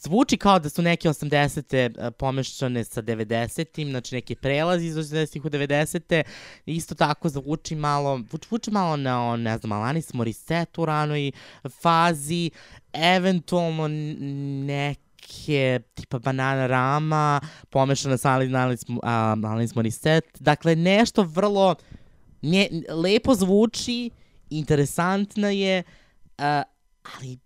Zvuči kao da su neke 80. a, pomešane sa 90. Znači neki prelazi iz 80. u 90. Isto tako zvuči malo, zvuči, malo na, ne znam, Alanis Morissette u ranoj fazi, eventualno n- neke tipa Banana Rama, pomešana sa Alanis, Alanis, Alanis Morissette. Dakle, nešto vrlo nje, lepo zvuči, interesantna je, uh, ali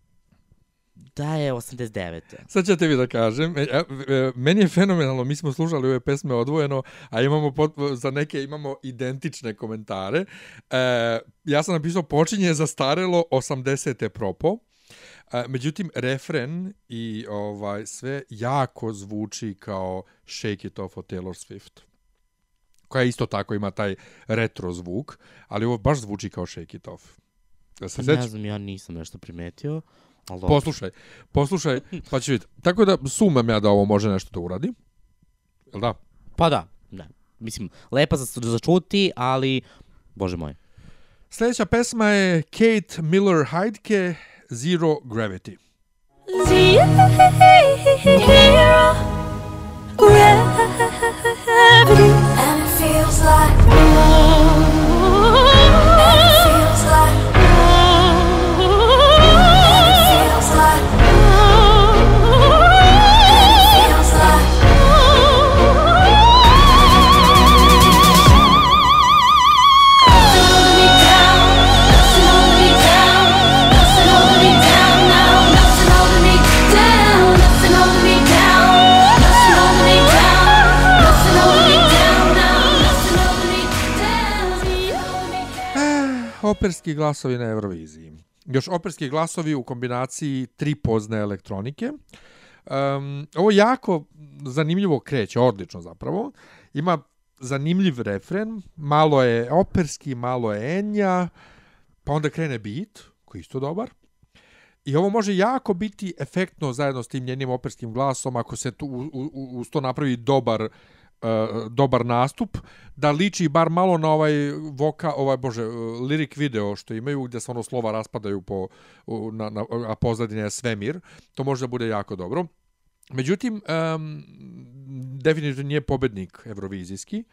da je 89. Sad ćete vi da kažem, e, e, e, meni je fenomenalno, mi smo slušali ove pesme odvojeno, a imamo pot, za neke imamo identične komentare. E, ja sam napisao počinje zastarelo 80. propo, e, međutim refren i ovaj sve jako zvuči kao Shake It Off od Taylor Swift koja isto tako ima taj retro zvuk, ali ovo baš zvuči kao Shake It Off. Da se Ne znam, ja nisam nešto primetio. Ali. Poslušaj, poslušaj, pa ću vidjeti. Tako da sumam ja da ovo može nešto da uradi. Jel da? Pa da, ne. Mislim, lepa za, za čuti, ali, bože moj. Sljedeća pesma je Kate Miller Heidke, Zero Gravity. Zero gravity, feels like. Operski glasovi na Euroviziji. Još operski glasovi u kombinaciji tri pozne elektronike. Um, ovo jako zanimljivo kreće, odlično zapravo. Ima zanimljiv refren, malo je operski, malo je enja, pa onda krene beat, koji je isto dobar. I ovo može jako biti efektno zajedno s tim njenim operskim glasom ako se tu u, u, uz to napravi dobar uh, dobar nastup da liči bar malo na ovaj voka ovaj bože uh, lirik video što imaju gdje se ono slova raspadaju po u, na, na a pozadine je svemir to može da bude jako dobro. Međutim um, definitivno nije pobednik evrovizijski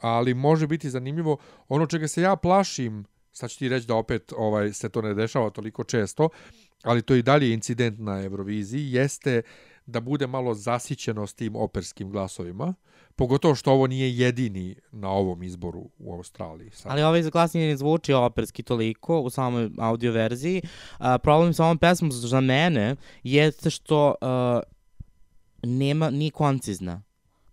ali može biti zanimljivo. Ono čega se ja plašim sad ću ti reći da opet ovaj se to ne dešava toliko često ali to i dalje incident na Euroviziji jeste da bude malo zasićeno s tim operskim glasovima pogotovo što ovo nije jedini na ovom izboru u Australiji sad. Ali ovaj glasnije ne zvuči operski toliko u samoj audio verziji. A, problem sa ovom pesmom za mene jeste što a, nema, nije koncizna.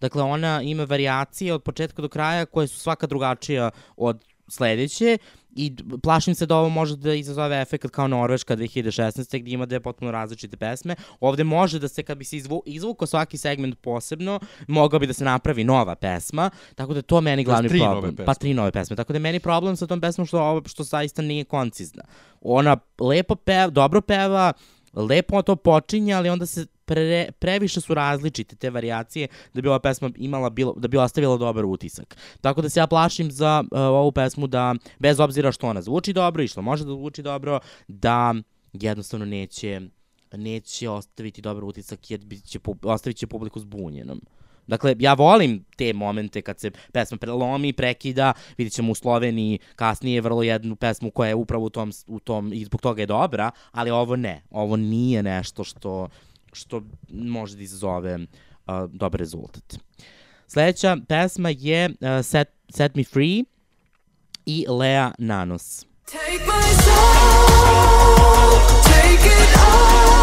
Dakle, ona ima variacije od početka do kraja koje su svaka drugačija od sledeće i plašim se da ovo može da izazove efekt kao Norveška 2016. gdje ima dve potpuno različite pesme. Ovde može da se, kad bi se izvu, izvukao svaki segment posebno, mogao bi da se napravi nova pesma, tako da je to meni glavni tri nove problem. pesme. Pa tri nove pesme. Tako da je meni problem sa tom pesmom što, ovo, što zaista nije koncizna. Ona lepo peva, dobro peva, lepo to počinje, ali onda se pre, previše su različite te varijacije da bi ova pesma imala bilo, da bi ostavila dobar utisak. Tako da se ja plašim za uh, ovu pesmu da bez obzira što ona zvuči dobro i što može da zvuči dobro, da jednostavno neće neće ostaviti dobar utisak jer će, ostavit će publiku zbunjenom. Dakle, ja volim te momente kad se pesma prelomi, prekida, vidit ćemo u Sloveniji kasnije vrlo jednu pesmu koja je upravo u tom, u tom i zbog toga je dobra, ali ovo ne. Ovo nije nešto što, što može da izazove uh, dobar rezultat. Sledeća pesma je uh, Set, Set Me Free i Lea Nanos. Take my soul, take it all,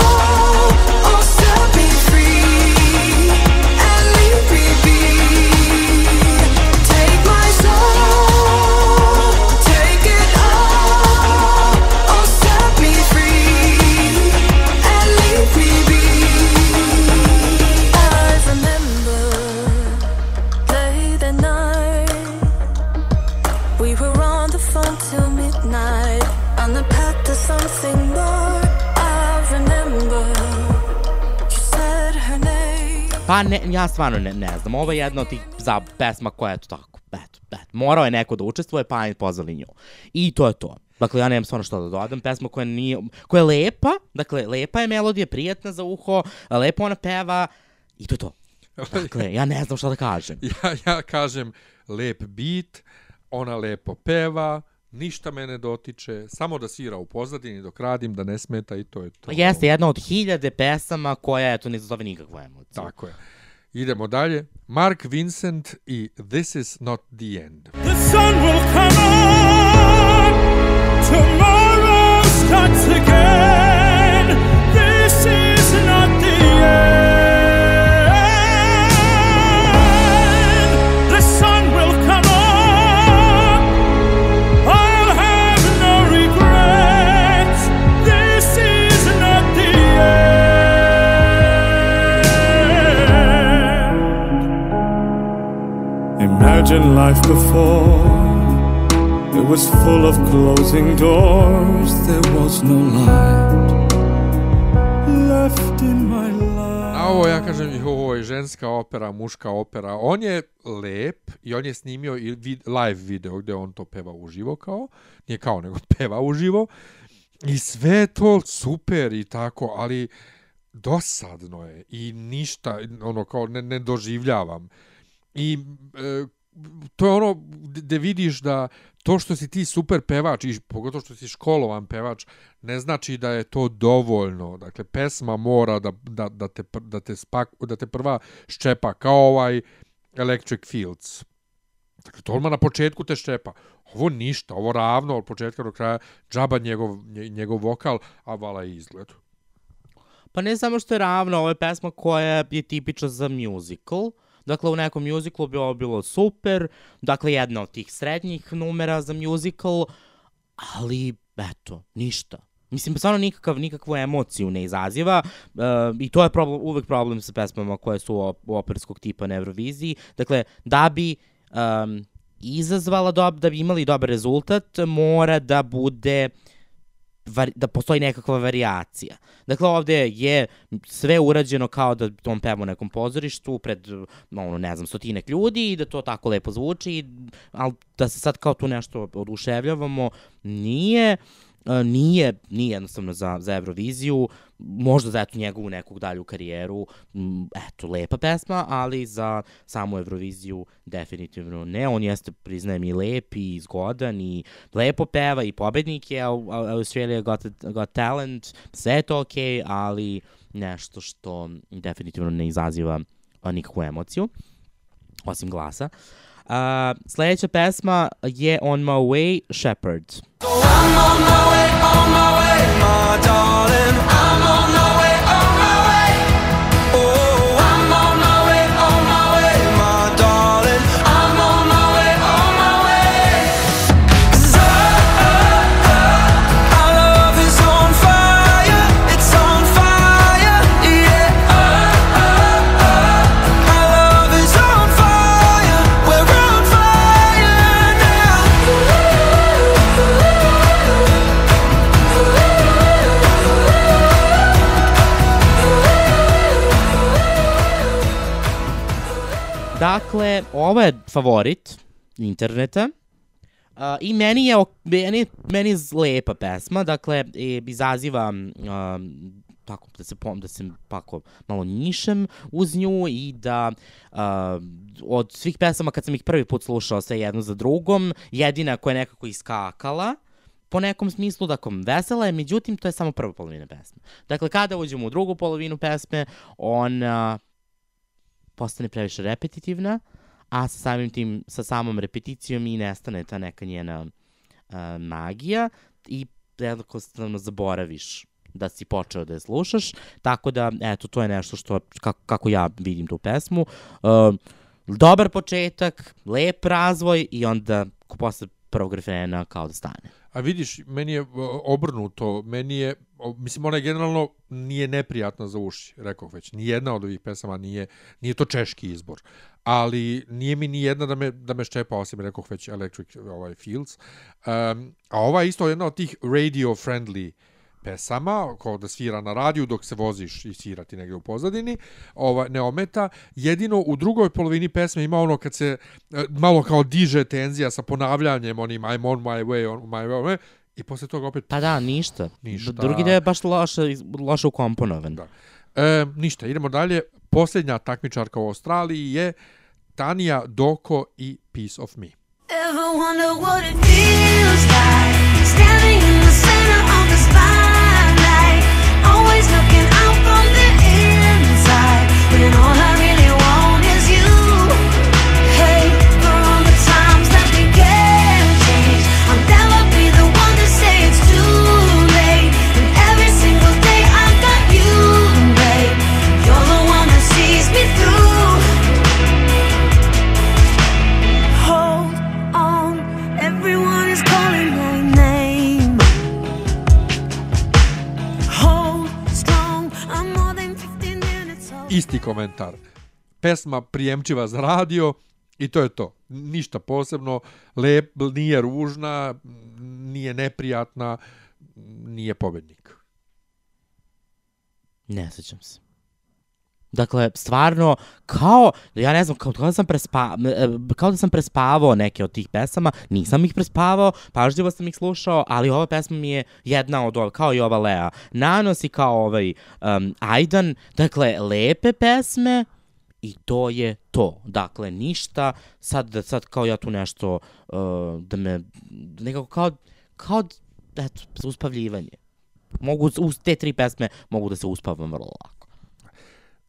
Pa ne, ja stvarno ne, ne znam, ovo je jedna od tih za pesma koja je to tako, eto, eto, morao je neko da učestvuje, pa je pozvali nju. I to je to. Dakle, ja nemam stvarno što da dodam, pesma koja nije, koja je lepa, dakle, lepa je melodija, prijatna za uho, lepo ona peva, i to je to. Dakle, ja ne znam šta da kažem. [laughs] Ja, ja kažem lep bit, ona lepo peva, ništa me ne dotiče, samo da svira u pozadini dok radim, da ne smeta i to je to. Pa Jeste jedna od hiljade pesama koja, eto, ne izazove nikakvu emociju. Tako je. Idemo dalje. Mark Vincent i This is not the end. The sun will come on. Tomorrow starts again. This is not the end. Imagine life before. It was full of closing doors. There was no light left in my life. A ovo ja kažem, ovo je ženska opera, muška opera. On je lep i on je snimio i live video gde on to peva uživo kao. Nije kao, nego [laughs] peva uživo. I sve to super i tako, ali dosadno je i ništa, ono kao ne, ne doživljavam. I e, to je ono gde vidiš da to što si ti super pevač i pogotovo što si školovan pevač ne znači da je to dovoljno. Dakle pesma mora da, da, da, te, da, te, spak, da te prva ščepa kao ovaj Electric Fields. Dakle, to odmah na početku te ščepa. Ovo ništa, ovo ravno od početka do kraja, džaba njegov, nje- njegov vokal, a vala i izgled. Pa ne samo što je ravno, ovo je pesma koja je tipična za musical. Dakle, u nekom musiclu bi ovo bilo super. Dakle, jedna od tih srednjih numera za musical. Ali, eto, ništa. Mislim, stvarno nikakav, nikakvu emociju ne izaziva uh, i to je problem, uvek problem sa pesmama koje su op operskog tipa na Euroviziji. Dakle, da bi um, izazvala, dob, da bi imali dobar rezultat, mora da bude vari, da postoji nekakva varijacija. Dakle, ovde je sve urađeno kao da on peva u nekom pozorištu pred, ono, ne znam, stotinek ljudi i da to tako lepo zvuči, ali da se sad kao tu nešto oduševljavamo, nije, nije, nije jednostavno za, za Euroviziju, možda za eto njegovu nekog dalju karijeru, eto, lepa pesma, ali za samu Euroviziju definitivno ne. On jeste, priznajem, i lep i zgodan i lepo peva i pobednik je Au- Au- Australia Got, Got Talent, sve je to okej, ali nešto što definitivno ne izaziva nikakvu emociju, osim glasa. Uh, sledeća pesma je On My Way, Shepherd. I'm on my way, on my way, my Dakle, ovo je favorit interneta. Uh, I meni je, meni, meni je lepa pesma, dakle, izaziva um, tako da se pom, da se tako malo njišem uz nju i da uh, od svih pesama kad sam ih prvi put slušao sve jedno za drugom, jedina koja je nekako iskakala po nekom smislu, dakle, vesela je, međutim, to je samo prva polovina pesme. Dakle, kada uđemo u drugu polovinu pesme, ona postane previše repetitivna, a sa samim tim, sa samom repeticijom i nestane ta neka njena uh, magija i jednostavno zaboraviš da si počeo da je slušaš, tako da, eto, to je nešto što, kako, kako ja vidim tu pesmu. Uh, dobar početak, lep razvoj i onda posle prvog refrena kao da stane. A vidiš, meni je obrnuto, meni je, mislim, ona je generalno nije neprijatna za uši, rekao već. Nijedna od ovih pesama nije, nije to češki izbor. Ali nije mi ni jedna da me, da me ščepa, osim, rekao već, Electric ovaj, Fields. Um, a ova je isto jedna od tih radio-friendly pesama, kao da svira na radiju dok se voziš i svira ti negdje u pozadini, ova, ne ometa. Jedino u drugoj polovini pesme ima ono kad se e, malo kao diže tenzija sa ponavljanjem onim I'm on my way, on my way, i posle toga opet Pa da, ništa. Ništa. Drugi deo je baš loše, loše ukomponovan. Da. E, ništa, idemo dalje. Posljednja takmičarka u Australiji je Tanja Doko i Piece of Me. Ever wonder what it feels like standing Isti komentar. Pesma prijemčiva za radio i to je to. Ništa posebno. Lep, nije ružna, nije neprijatna, nije pobednik. Ne sećam se. Dakle, stvarno, kao, ja ne znam, kao, kao, da sam prespa, e, kao da sam prespavao neke od tih pesama, nisam ih prespavao, pažljivo sam ih slušao, ali ova pesma mi je jedna od ova, kao i ova Lea. Nanos i kao ovaj um, Ajdan, dakle, lepe pesme, I to je to. Dakle, ništa, sad, sad kao ja tu nešto, uh, da me, nekako kao, kao, eto, uspavljivanje. Mogu, uz te tri pesme mogu da se uspavam vrlo lako.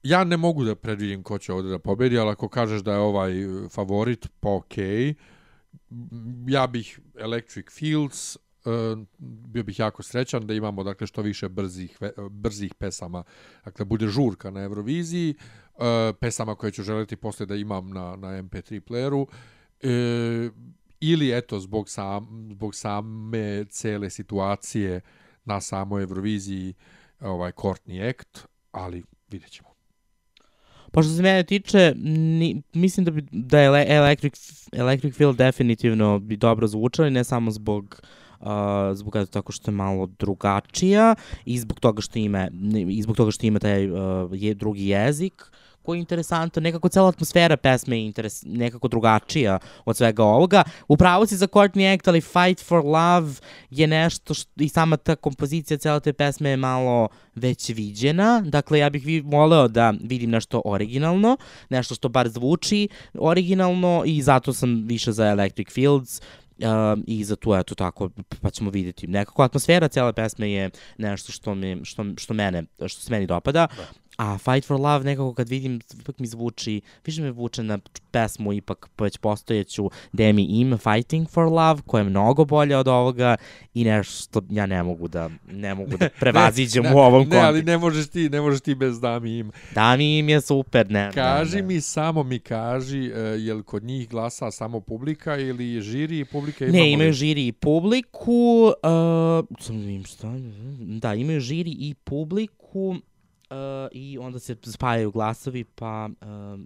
Ja ne mogu da predvidim ko će ovdje da pobedi, ali ako kažeš da je ovaj e, favorit, pa okej. M, Ja bih Electric Fields, e, bio bih jako srećan da imamo dakle što više brzih brzih pesama. Dakle bude žurka na Euroviziji, e, pesama koje ću želiti posle da imam na na MP3 playeru. Ili eto zbog sam zbog same cele situacije na samoj Euroviziji ovaj Courtney Act, ali vidjet ćemo. Pa što se mene tiče, ni, mislim da, bi, da je ele- Electric, Electric Field definitivno bi dobro zvučali, ne samo zbog Uh, zbog eto tako što je malo drugačija i zbog toga što ima i zbog toga što ima taj uh, je drugi jezik koji je interesantan, nekako cela atmosfera pesme je interes, nekako drugačija od svega ovoga. Upravo si za Courtney Act, ali Fight for Love je nešto što, i sama ta kompozicija cele te pesme je malo već viđena. Dakle, ja bih vi voleo da vidim nešto originalno, nešto što bar zvuči originalno i zato sam više za Electric Fields um, i za tu, eto tako, pa ćemo vidjeti. Nekako atmosfera cele pesme je nešto što, mi, što, što, mene, što se meni dopada. Da. A Fight for Love nekako kad vidim, ipak mi zvuči, više me vuče na pesmu ipak već postojeću Demi Im, Fighting for Love, koja je mnogo bolja od ovoga i nešto što ja ne mogu da, ne mogu da [laughs] prevaziđem ne, u ovom Ne, ali kontekstu. ne možeš ti, ne možeš ti bez Dami im. Dami Im je super, ne. Kaži ne, ne. mi, samo mi kaži, uh, jel kod njih glasa samo publika ili žiri i publika ima Ne, imaju žiri i publiku, uh, sam da vidim šta, da, imaju žiri i publiku, i onda se spajaju glasovi, pa uh,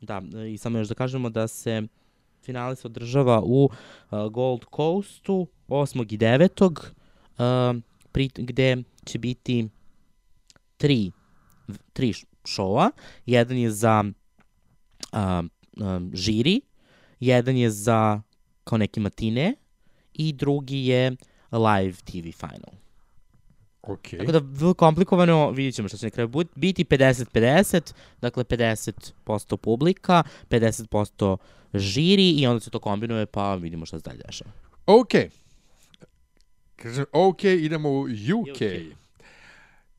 da, i samo još da kažemo da se finale se održava u uh, Gold Coastu 8. i 9. Uh, pri, gde će biti tri, tri š- šoua. Jedan je za uh, um, žiri, jedan je za kao neki matine i drugi je live TV final. Ok. Tako da vrlo komplikovano, vidjet ćemo šta će na kraju biti 50-50, dakle 50% publika, 50% žiri i onda se to kombinuje pa vidimo šta se dalje dešava. Ok. Kažem, ok, idemo u UK. UK.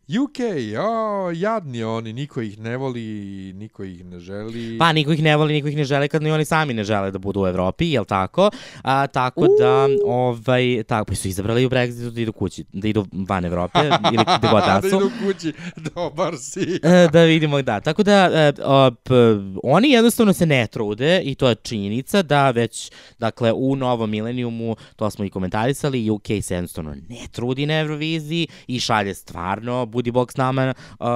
UK, o, jadni oni, niko ih ne voli, niko ih ne želi. Pa niko ih ne voli, niko ih ne žele kad ni oni sami ne žele da budu u Evropi, jel tako? A, tako da, ovaj, tako, pa su izabrali u Brexitu da idu kući, da idu van Evrope ili gde god [laughs] da da su. idu kući, dobar si. E, da vidimo, da. Tako da, e, o, p, oni jednostavno se ne trude i to je činjenica da već, dakle, u novom milenijumu, to smo i komentarisali, UK se jednostavno ne trudi na Euroviziji i šalje stvarno, budi bok s nama, uh,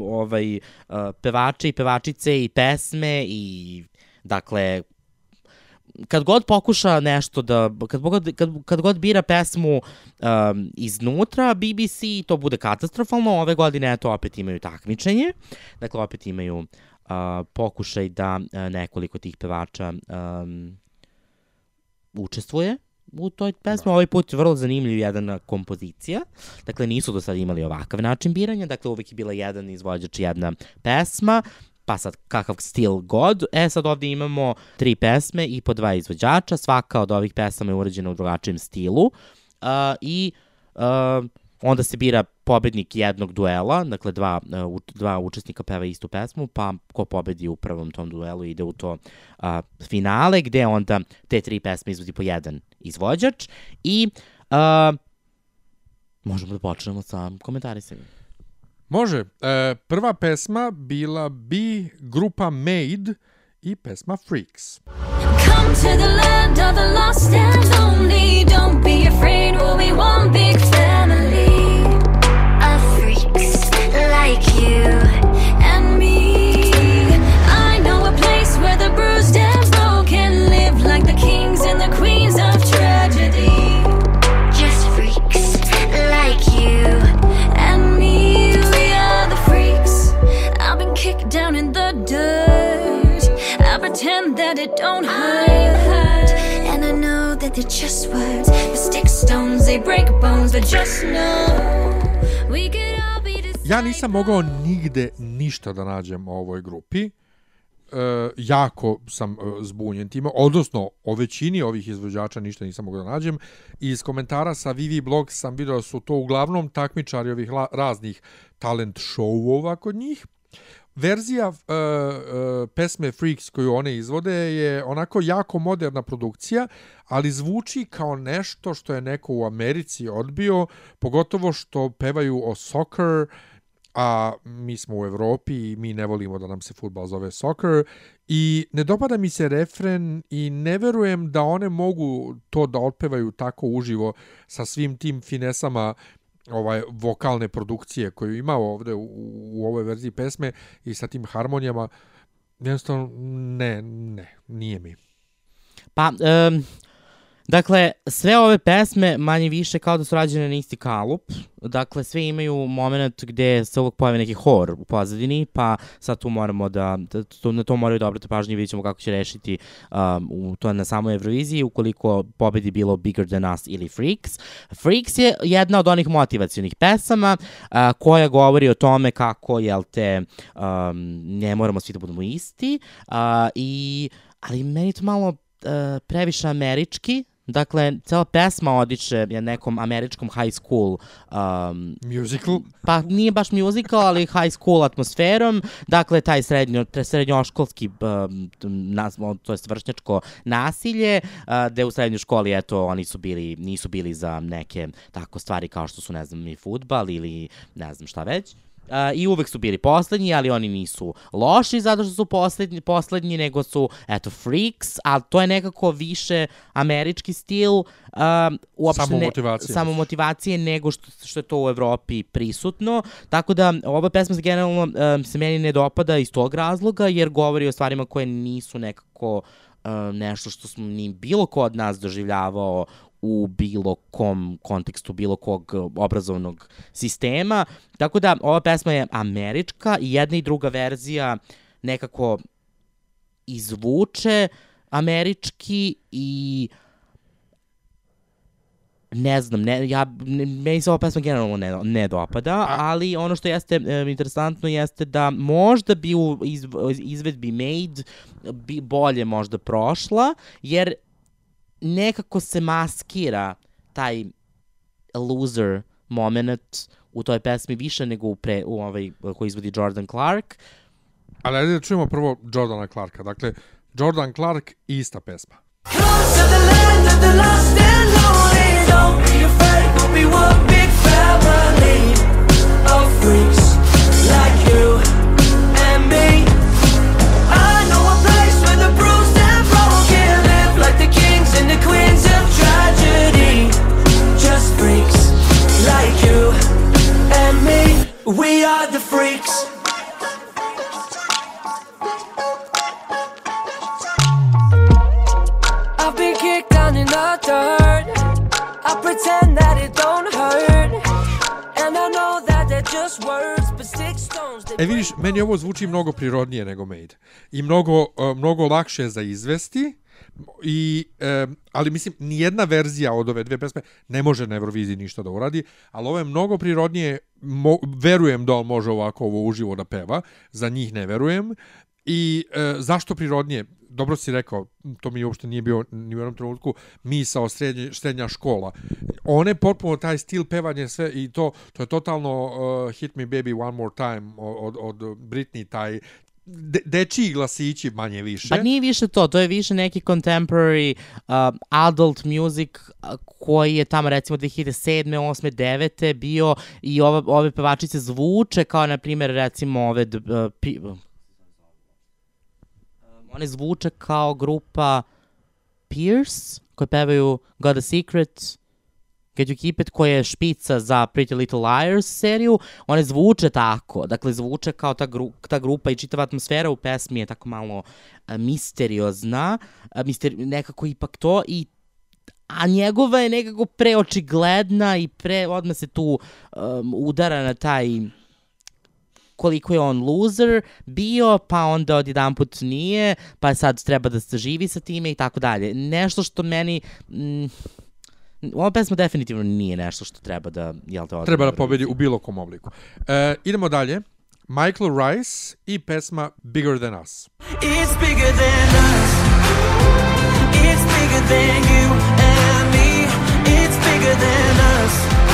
ovaj, uh, pevače i pevačice i pesme i, dakle, kad god pokuša nešto da, kad, god, kad, kad god bira pesmu um, iznutra BBC, to bude katastrofalno. Ove godine, eto, opet imaju takmičenje. Dakle, opet imaju uh, pokušaj da uh, nekoliko tih pevača um, učestvuje u toj pesmi. Ovaj put vrlo zanimljiv jedna kompozicija. Dakle, nisu do sada imali ovakav način biranja. Dakle, uvek je bila jedan izvođač i jedna pesma pa sad kakav stil god. E sad ovde imamo tri pesme i po dva izvođača, svaka od ovih pesama je urađena u drugačijem stilu uh, i uh, onda se bira pobednik jednog duela, dakle dva, uh, dva učesnika peva istu pesmu, pa ko pobedi u prvom tom duelu ide u to uh, finale, gde onda te tri pesme izvodi po jedan izvođač i uh, možemo da počnemo sa komentarisanjem. Može. E, prva pesma bila bi grupa Made i pesma Freaks. Come to the land of the lost and lonely. Don't be afraid, we'll be one big family of freaks like you that it don't hurt. And I know that they're just words. The stick stones, they break bones. But just know we could all be Ja nisam mogao nigde ništa da nađem o ovoj grupi. E, jako sam e, zbunjen time, odnosno o većini ovih izvođača ništa nisam mogao da nađem. Iz komentara sa Vivi Blog sam vidio da su to uglavnom takmičari ovih la, raznih talent showova kod njih. Verzija uh, uh, pesme Freaks koju one izvode je onako jako moderna produkcija, ali zvuči kao nešto što je neko u Americi odbio, pogotovo što pevaju o soccer, a mi smo u Evropi i mi ne volimo da nam se futbal zove soccer. I ne dopada mi se refren i ne verujem da one mogu to da otpevaju tako uživo sa svim tim finesama ovaj vokalne produkcije koju ima ovde u, u ovoj verziji pesme i sa tim harmonijama jednostavno ne, ne, nije mi. Pa, um, dakle, sve ove pesme manje više kao da su rađene na isti kalup. Dakle, sve imaju moment gde se uvijek pojavi neki hor u pozadini, pa sad tu moramo da, da to, na to moraju da obrate pažnje i vidjet ćemo kako će rešiti um, u, to na samoj Euroviziji, ukoliko pobedi bilo Bigger Than Us ili Freaks. Freaks je jedna od onih motivacionih pesama uh, koja govori o tome kako, jel te, um, ne moramo svi da budemo isti, uh, i, ali meni to malo uh, previše američki, Dakle, cela pesma odiče je nekom američkom high school um, Musical? pa nije baš musical, ali high school atmosferom, dakle taj srednjo, srednjoškolski, um, nas, to je vršnjačko nasilje, uh, gde u srednjoj školi, eto, oni su bili, nisu bili za neke tako stvari kao što su, ne znam, i futbal ili ne znam šta već. Uh, I uvek su bili poslednji, ali oni nisu loši zato što su poslednji, poslednji nego su, eto, freaks, ali to je nekako više američki stil. Uh, uopšte Samo ne- motivacije. Samo motivacije nego što, što je to u Evropi prisutno. Tako da ova pesma se generalno um, se meni ne dopada iz tog razloga jer govori o stvarima koje nisu nekako um, nešto što smo ni bilo ko od nas doživljavao u bilo kom kontekstu, bilo kog uh, obrazovnog sistema. Tako da ova pesma je američka i jedna i druga verzija nekako i zvuče američki i ne znam, ne, ja, ne, meni se ova pesma generalno ne, ne dopada, ali ono što jeste e, interesantno jeste da možda bi u iz, izvedbi Made bi bolje možda prošla, jer nekako se maskira taj loser moment u toj pesmi više nego u, pre, u ovaj koji izvodi Jordan Clark. Ali ajde da čujemo prvo Jordana Clarka. Dakle, Jordan Clark i ista pesma. Close to the zvuči mnogo prirodnije nego Made. I mnogo, uh, mnogo lakše za izvesti. I, um, ali mislim, nijedna verzija od ove dve pesme ne može na Euroviziji ništa da uradi, ali ovo je mnogo prirodnije, mo, verujem da on može ovako ovo uživo da peva, za njih ne verujem. I e, zašto prirodnije? Dobro si rekao, to mi uopšte nije bio ni u jednom trenutku misao srednje, srednja škola. One potpuno taj stil pevanja sve i to to je totalno uh, Hit Me Baby One More Time od, od Britney taj de, dečiji glasići manje više. Pa nije više to, to je više neki contemporary uh, adult music uh, koji je tamo recimo 2007. 8. 9. bio i ova, ove pevačice zvuče kao na primjer recimo ove uh, one zvuče kao grupa Pierce koje pevaju Got a Secret Get You Keep It koja je špica za Pretty Little Liars seriju, one zvuče tako, dakle zvuče kao ta, gru, ta grupa i čitava atmosfera u pesmi je tako malo a, misteriozna, a, mister, nekako ipak to i a njegova je nekako preočigledna i pre, odmah se tu um, udara na taj koliko je on loser bio, pa onda odjedan put nije, pa sad treba da se živi sa time i tako dalje. Nešto što meni... Mm, ova pesma definitivno nije nešto što treba da, jel te, Treba da pobedi u bilo kom obliku. E, idemo dalje. Michael Rice i pesma Bigger Than Us. It's bigger than us. It's bigger than you and me. It's bigger than us.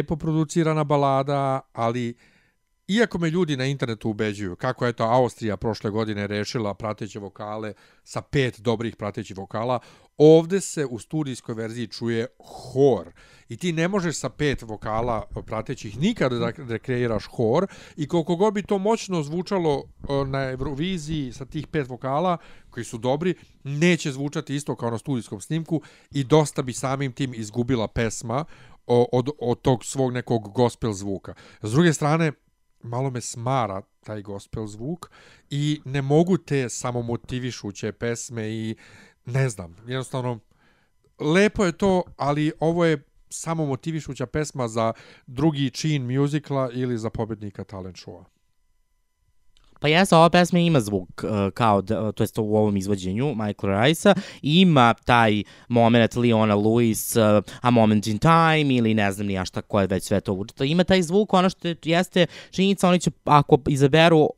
Lepo producirana balada, ali iako me ljudi na internetu ubeđuju kako je to Austrija prošle godine rešila prateće vokale sa pet dobrih pratećih vokala, ovde se u studijskoj verziji čuje hor. I ti ne možeš sa pet vokala pratećih nikada da rekreiraš hor i koliko god bi to moćno zvučalo na Euroviziji sa tih pet vokala koji su dobri, neće zvučati isto kao na studijskom snimku i dosta bi samim tim izgubila pesma od, od tog svog nekog gospel zvuka. S druge strane, malo me smara taj gospel zvuk i ne mogu te samomotivišuće pesme i ne znam, jednostavno lepo je to, ali ovo je samo motivišuća pesma za drugi čin muzikla ili za pobednika talent showa. Pa jeste, ova pesma ima zvuk uh, kao, da, to jest u ovom izvođenju Michael Rice-a, ima taj moment Leona Lewis, uh, A Moment in Time ili ne znam ni ja šta ko je već sve to učito. Ima taj zvuk, ono što je- jeste činjenica, oni će, ako izaberu uh,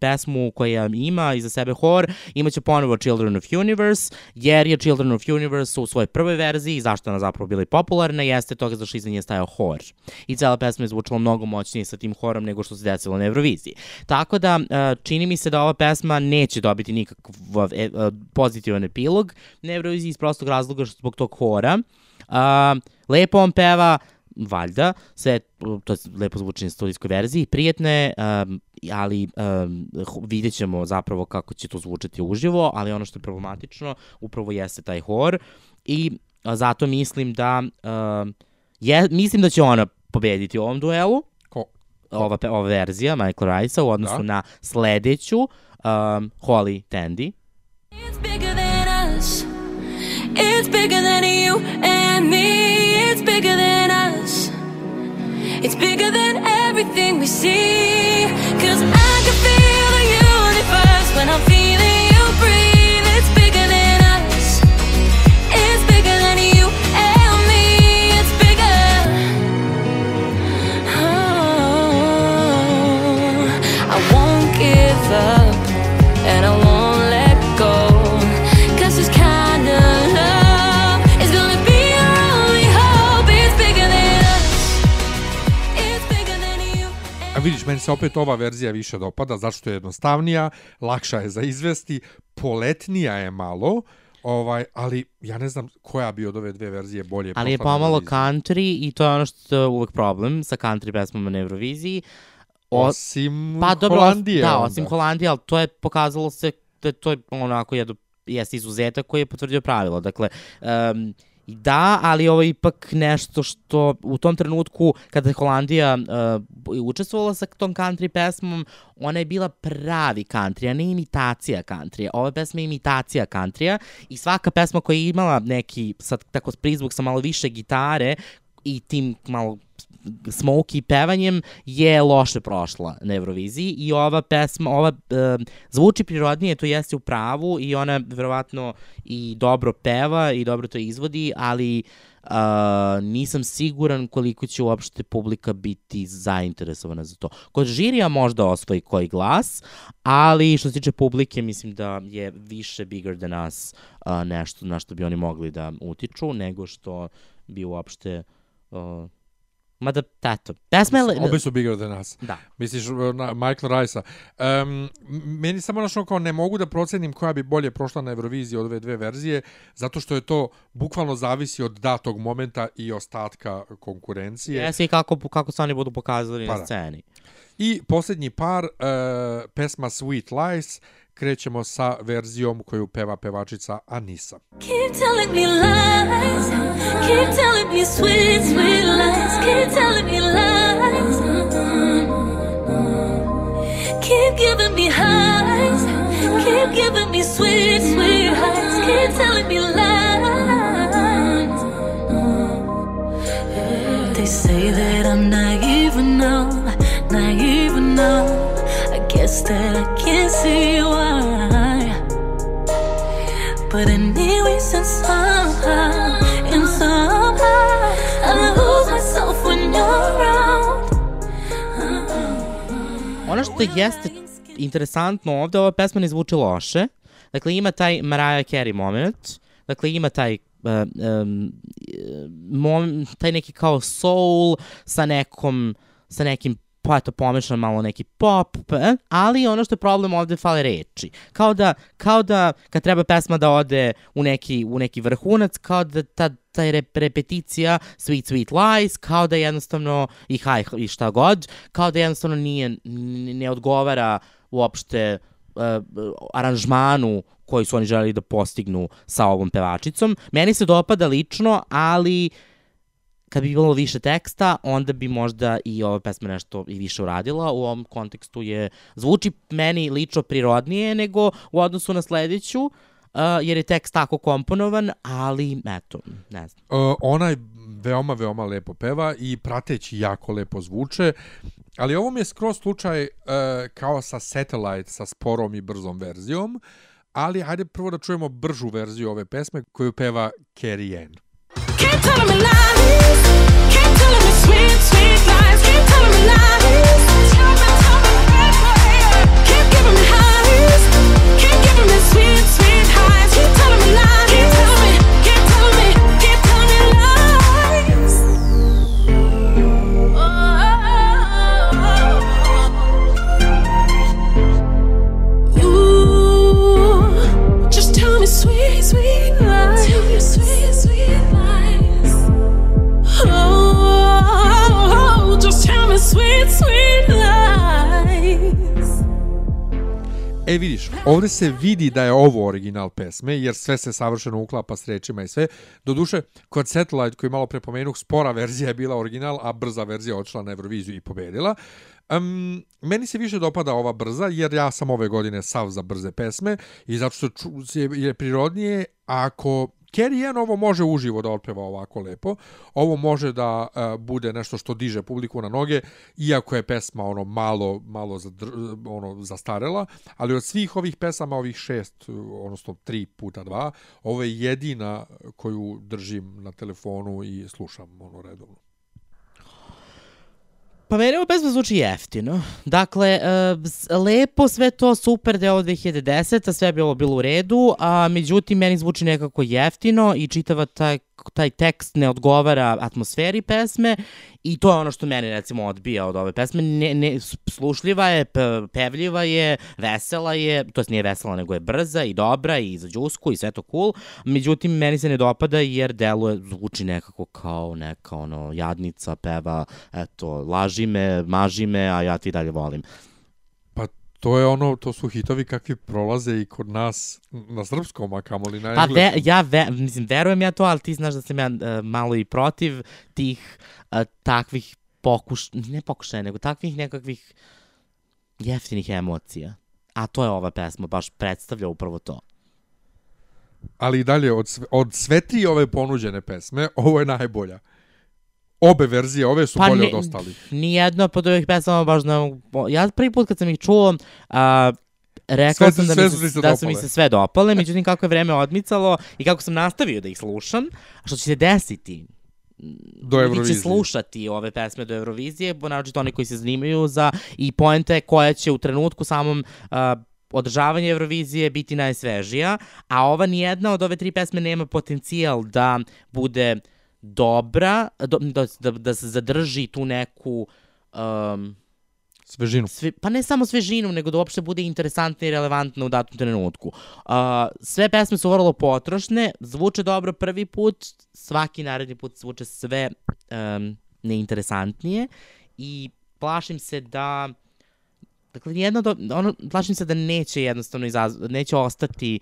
pesmu koja ima iza sebe hor, imaće ponovo Children of Universe, jer je Children of Universe u svojoj prvoj verziji, zašto ona zapravo bila i popularna, jeste toga zašto iza nje stajao hor. I cela pesma je zvučala mnogo moćnije sa tim horom nego što se desilo na Euroviziji. Tako da, e, čini mi se da ova pesma neće dobiti nikakav e, e, pozitivan epilog na Euroviziji iz prostog razloga što zbog tog hora. Lepo on peva, valjda, sve to lepo zvuči na studijskoj verziji, prijetne, je, um, ali um, vidjet ćemo zapravo kako će to zvučati uživo, ali ono što je problematično upravo jeste taj hor i a, zato mislim da um, je, mislim da će ona pobediti u ovom duelu? Ova, pe- ova verzija Michael Rice-a u odnosu Da. na sledeću um, Holly Tandy. It's bigger than us. It's bigger than you and me. It's bigger than us. It's bigger than everything we see. Cause I can feel the universe when I'm feeling vidiš, meni se opet ova verzija više dopada, zašto je jednostavnija, lakša je za izvesti, poletnija je malo, ovaj, ali ja ne znam koja bi od ove dve verzije bolje Ali je pomalo country i to je ono što je uvek problem sa country pesmama na Euroviziji. O- Osim pa dobro, Holandije. da, onda. osim Holandije, ali to je pokazalo se da to je onako jedno, jeste izuzetak koji je potvrdio pravilo. Dakle, um, da, ali ovo je ipak nešto što u tom trenutku kada je Holandija uh, učestvovala sa tom country pesmom, ona je bila pravi country, a ne imitacija country. Ova pesma je imitacija country i svaka pesma koja je imala neki, sad tako prizvuk sa malo više gitare i tim malo smoky pevanjem je loše prošla na Euroviziji i ova pesma, ova e, zvuči prirodnije, to jeste u pravu i ona verovatno i dobro peva i dobro to izvodi, ali Uh, nisam siguran koliko će uopšte publika biti zainteresovana za to. Kod žirija možda osvoji koji glas, ali što se tiče publike mislim da je više bigger than us uh, nešto na što bi oni mogli da utiču nego što bi uopšte uh, Mada, tato, je... le- Obe su bigger than us. Da. Misliš na Michael Rice-a. Um, meni samo našo kao ne mogu da procenim koja bi bolje prošla na Euroviziji od ove dve verzije, zato što je to bukvalno zavisi od datog momenta i ostatka konkurencije. Jesi i kako, kako se oni budu pokazali Pa na da. sceni. I posljednji par, uh, pesma Sweet Lies, krećemo sa verzijom koju peva pevačica Anisa. Keep telling me lies. Keep telling me sweet, sweet lies. Keep telling me lies. Keep giving me highs. Keep giving me sweet, sweet highs. Keep telling me lies. They say that I'm naive enough, naive enough. Guess that I can't see why. But anyway, since somehow, and somehow, I lose myself when you're around. Ono što jeste interesantno ovde, ova pesma ne zvuči loše. Dakle, ima taj Mariah Carey moment. Dakle, ima taj uh, um, mom, taj neki kao soul sa nekom, sa nekim pa eto pomešan malo neki pop, p- ali ono što je problem ovde fale reči. Kao da, kao da kad treba pesma da ode u neki, u neki vrhunac, kao da ta, ta rep, repeticija Sweet Sweet Lies, kao da jednostavno i haj i šta god, kao da jednostavno nije, ne odgovara uopšte uh, aranžmanu koji su oni želeli da postignu sa ovom pevačicom. Meni se dopada lično, ali kad bi bilo više teksta, onda bi možda i ova pesma nešto i više uradila. U ovom kontekstu je, zvuči meni lično prirodnije nego u odnosu na sledeću, uh, jer je tekst tako komponovan, ali eto, ne znam. Uh, ona je veoma, veoma lepo peva i prateći jako lepo zvuče, ali ovo mi je skroz slučaj uh, kao sa Satellite, sa sporom i brzom verzijom, ali hajde prvo da čujemo bržu verziju ove pesme koju peva Carrie Ann. Me lies. Keep telling me sweet, sweet lies. Keep telling me lies. Tell me, tell E vidiš, ovde se vidi da je ovo original pesme, jer sve se savršeno uklapa s rečima i sve. Doduše, kod Satellite, koji malo prepomenuh, spora verzija je bila original, a brza verzija odšla na Euroviziju i pobedila. Um, meni se više dopada ova brza, jer ja sam ove godine sav za brze pesme i zato što je prirodnije ako Carrie Ann ovo može uživo da otpeva ovako lepo. Ovo može da uh, bude nešto što diže publiku na noge, iako je pesma ono malo malo zadr, ono zastarela, ali od svih ovih pesama, ovih šest, odnosno tri puta dva, ovo je jedina koju držim na telefonu i slušam ono redovno. Pa meni ova pesma zvuči jeftino. Dakle, s- lepo sve to, super da je ovo 2010, a sve bi ovo bilo u redu, a međutim meni zvuči nekako jeftino i čitava taj, taj tekst ne odgovara atmosferi pesme i to je ono što meni recimo odbija od ove pesme. Ne, ne, slušljiva je, pe, pevljiva je, vesela je, to nije vesela nego je brza i dobra i za džusku i sve to cool, međutim meni se ne dopada jer deluje, zvuči nekako kao neka ono jadnica peva, eto, laži me, maži me, a ja ti dalje volim. Pa to je ono, to su hitovi kakvi prolaze i kod nas na srpskom, a kamoli na Pa ve, engleskom. ja ve, mislim, verujem ja to, ali ti znaš da sam ja uh, malo i protiv tih uh, takvih pokuš, ne pokušaja, nego takvih nekakvih jeftinih emocija. A to je ova pesma, baš predstavlja upravo to. Ali i dalje, od, sve, od sve tri ove ponuđene pesme, ovo je najbolja. Obe verzije, ove su Pa bolje ne- od ostalih. Nijedno od ovih pesama baš ne. Ja prvi put kad sam ih čuo, a, rekao Sve- sam da, sve mi su se, se da su mi se sve dopale, [laughs] međutim kako je vreme odmicalo i kako sam nastavio da ih slušam, a što će se desiti Do Eurovizije. će slušati ove pesme do Eurovizije, naročito oni koji se zanimaju za i poenta je koja će u trenutku samom uh, održavanje Eurovizije biti najsvežija, a ova nijedna od ove tri pesme nema potencijal da bude dobra, do, da, da, da se zadrži tu neku um, Svežinu. sve, pa ne samo svežinu, nego da uopšte bude interesantna i relevantna u datom trenutku. Uh, sve pesme su vrlo potrošne, zvuče dobro prvi put, svaki naredni put zvuče sve um, neinteresantnije i plašim se da dakle jedno do, ono, plašim se da neće jednostavno izaz, neće ostati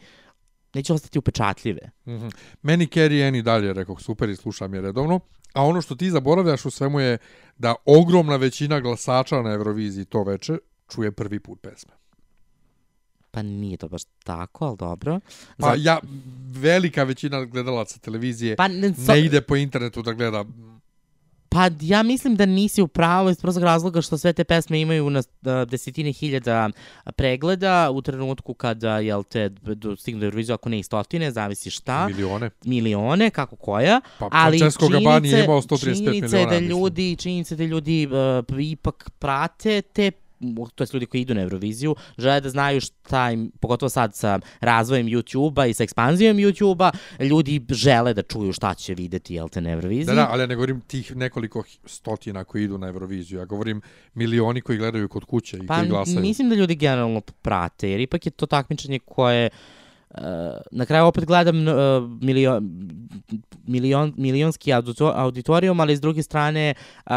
neće ostati upečatljive. Mhm. Meni Carrie Ann i dalje, rekao, super i slušam je redovno. A ono što ti zaboravljaš u svemu je da ogromna većina glasača na Euroviziji to veče čuje prvi put pesme. Pa nije to baš tako, ali dobro. Pa ja, velika većina gledalaca televizije Pa, ne, so- ne ide po internetu da gleda Pa ja mislim da nisi u pravu iz prostog razloga što sve te pesme imaju na a, desetine hiljada pregleda u trenutku kada, jel te, stignu do Euroviziju, ako ne i stotine, zavisi šta, milione. milione, kako koja, Pa ali Francesco Gabani je imao 135 činjenica je miliona, da ljudi, činjenica je da ljudi uh, ipak prate te to jest ljudi koji idu na Euroviziju, žele da znaju šta im, pogotovo sad sa razvojem YouTube-a i sa ekspanzijom YouTube-a, ljudi žele da čuju šta će videti, jel te, na Euroviziji. Da, da, ali ja ne govorim tih nekoliko stotina koji idu na Euroviziju. Ja govorim milioni koji gledaju kod kuće i Pa koji glasaju. mislim da ljudi generalno prate, jer ipak je to takmičenje koje Uh, na kraju opet gledam uh, milion, milion, milionski audito- auditorijum, ali s druge strane uh,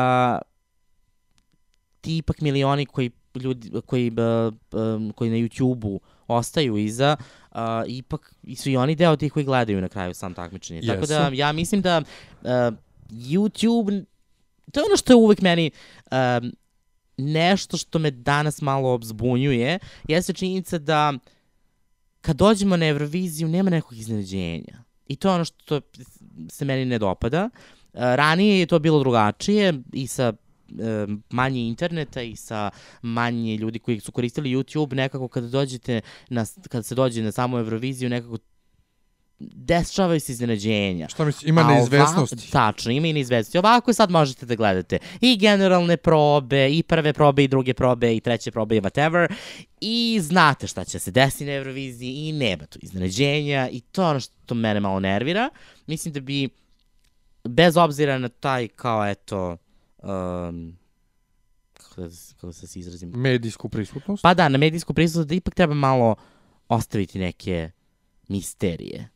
ti ipak milioni koji ljudi koji um, koji na YouTubeu ostaju iza uh, ipak su i oni deo tih koji gledaju na kraju sam takmičenje. Tako da ja mislim da uh, YouTube to je ono što je uvek meni um, nešto što me danas malo obzbunjuje, jeste činjenica da kad dođemo na Euroviziju nema nekog iznenađenja. I to je ono što se meni ne dopada. Uh, ranije je to bilo drugačije i sa manje interneta i sa manje ljudi koji su koristili YouTube, nekako kada dođete na, kada se dođe na samu Euroviziju, nekako dešavaju se iznenađenja. Šta misliš, ima neizvesnosti? Ovako, tačno, ima i neizvesnosti. Ovako sad možete da gledate i generalne probe, i prve probe, i druge probe, i treće probe, i whatever. I znate šta će se desiti na Euroviziji i nema tu iznenađenja i to je ono što mene malo nervira. Mislim da bi, bez obzira na taj kao eto, um, kako da, kako da se izrazim, Medijsku prisutnost? Pa da, na medijsku prisutnost da ipak treba malo ostaviti neke misterije.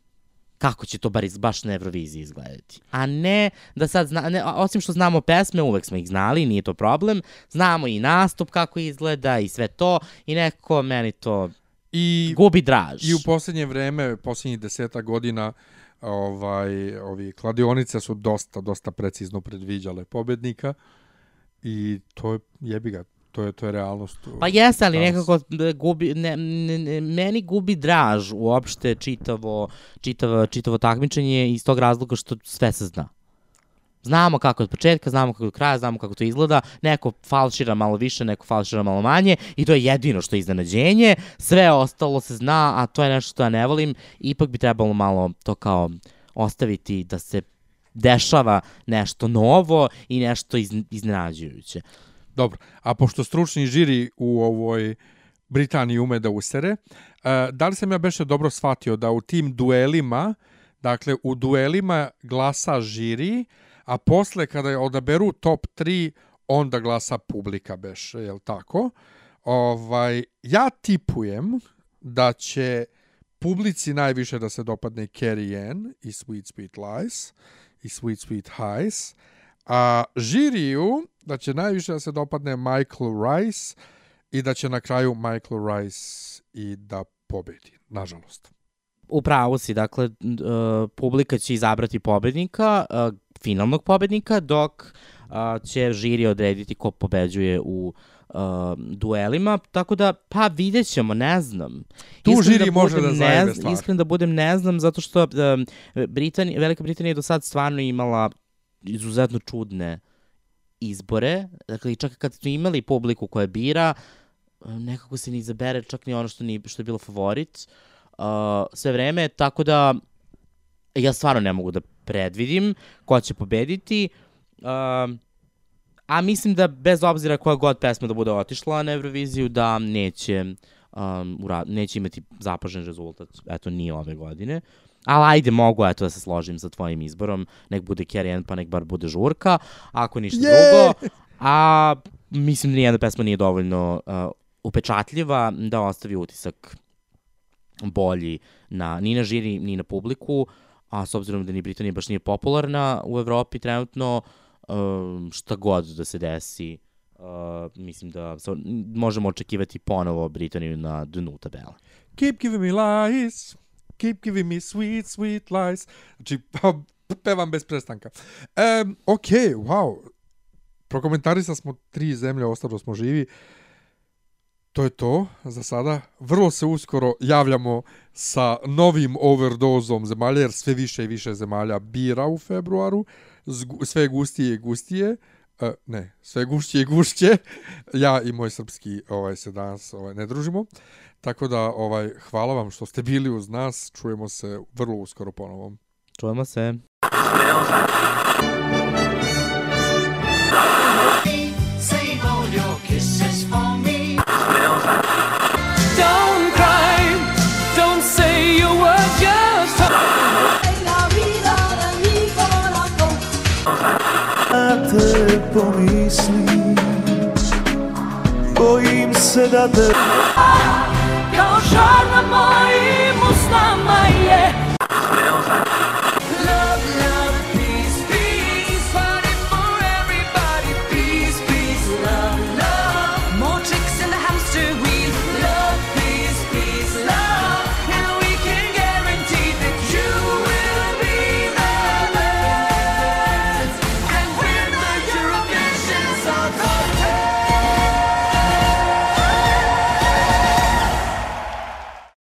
Kako će to bar iz, baš na Euroviziji izgledati. A ne da sad, zna, ne, osim što znamo pesme, uvek smo ih znali, nije to problem, znamo i nastup kako izgleda i sve to i nekako meni to I, Gubi draž. I u posljednje vreme, posljednjih deseta godina, ovaj, ovi kladionice su dosta, dosta precizno predviđale pobednika i to je, jebi ga, to je, to je realnost. Pa jeste, ali nekako e, gubi, ne, ne, ne, meni gubi draž uopšte čitavo, čitavo, čitavo takmičenje iz tog razloga što sve se zna. Znamo kako od početka, znamo kako od kraja, znamo kako to izgleda, neko falšira malo više, neko falšira malo manje i to je jedino što je iznenađenje, sve ostalo se zna, a to je nešto što ja ne volim, ipak bi trebalo malo to kao ostaviti da se dešava nešto novo i nešto iz, iznenađujuće. Dobro, a pošto stručni žiri u ovoj Britaniji ume da usere, uh, da li sam ja beše dobro shvatio da u tim duelima, dakle u duelima glasa žiri, a posle kada je odaberu top 3, onda glasa publika beše, jel tako? Ovaj, ja tipujem da će publici najviše da se dopadne Carrie Ann i Sweet Sweet Lies i Sweet Sweet Highs, a žiriju da će najviše da se dopadne Michael Rice i da će na kraju Michael Rice i da pobedi, nažalost. U pravu si, dakle, uh, publika će izabrati pobednika, uh, finalnog pobednika, dok uh, će žiri odrediti ko pobeđuje u uh, duelima, tako da, pa vidjet ćemo, ne znam. Tu Iskren žiri može budem da zajebe ne, stvar. Iskren da budem ne znam, zato što um, Britanija, Velika Britanija je do sad stvarno imala izuzetno čudne izbore, dakle čak kad su imali publiku koja bira, nekako se ni izabere čak ni ono što, ni, što je bilo favorit uh, sve vreme, tako da ja stvarno ne mogu da predvidim ko će pobediti. Uh, a mislim da bez obzira koja god pesma da bude otišla na Euroviziju, da neće, um, ura, neće imati zapažen rezultat, eto, nije ove godine. Ali ajde, mogu eto da se složim sa tvojim izborom, nek bude Carrie Ann, pa nek bar bude žurka, ako ništa Je! drugo. A mislim da nijedna pesma nije dovoljno uh, upečatljiva da ostavi utisak bolji na, ni na žiri, ni na publiku, a s obzirom da ni Britanija baš nije popularna u Evropi trenutno, um, šta god da se desi, uh, mislim da sa, možemo očekivati ponovo Britaniju na dnu tabela. Keep giving me lies, keep giving me sweet, sweet lies. Znači, pa, pevam bez prestanka. Um, ok, wow. Prokomentarisali smo tri zemlje, ostalo smo živi. To je to za sada. Vrlo se uskoro javljamo sa novim overdozom zemalja, jer sve više i više zemalja bira u februaru. Sve gustije i gustije. Uh, ne, sve gušće i gušće. [laughs] Ja i moj srpski ovaj se danas ovaj ne družimo. Tako da ovaj hvala vam što ste bili uz nas. Čujemo se vrlo uskoro ponovo. Čujemo se. Te pomislim Bojim se da te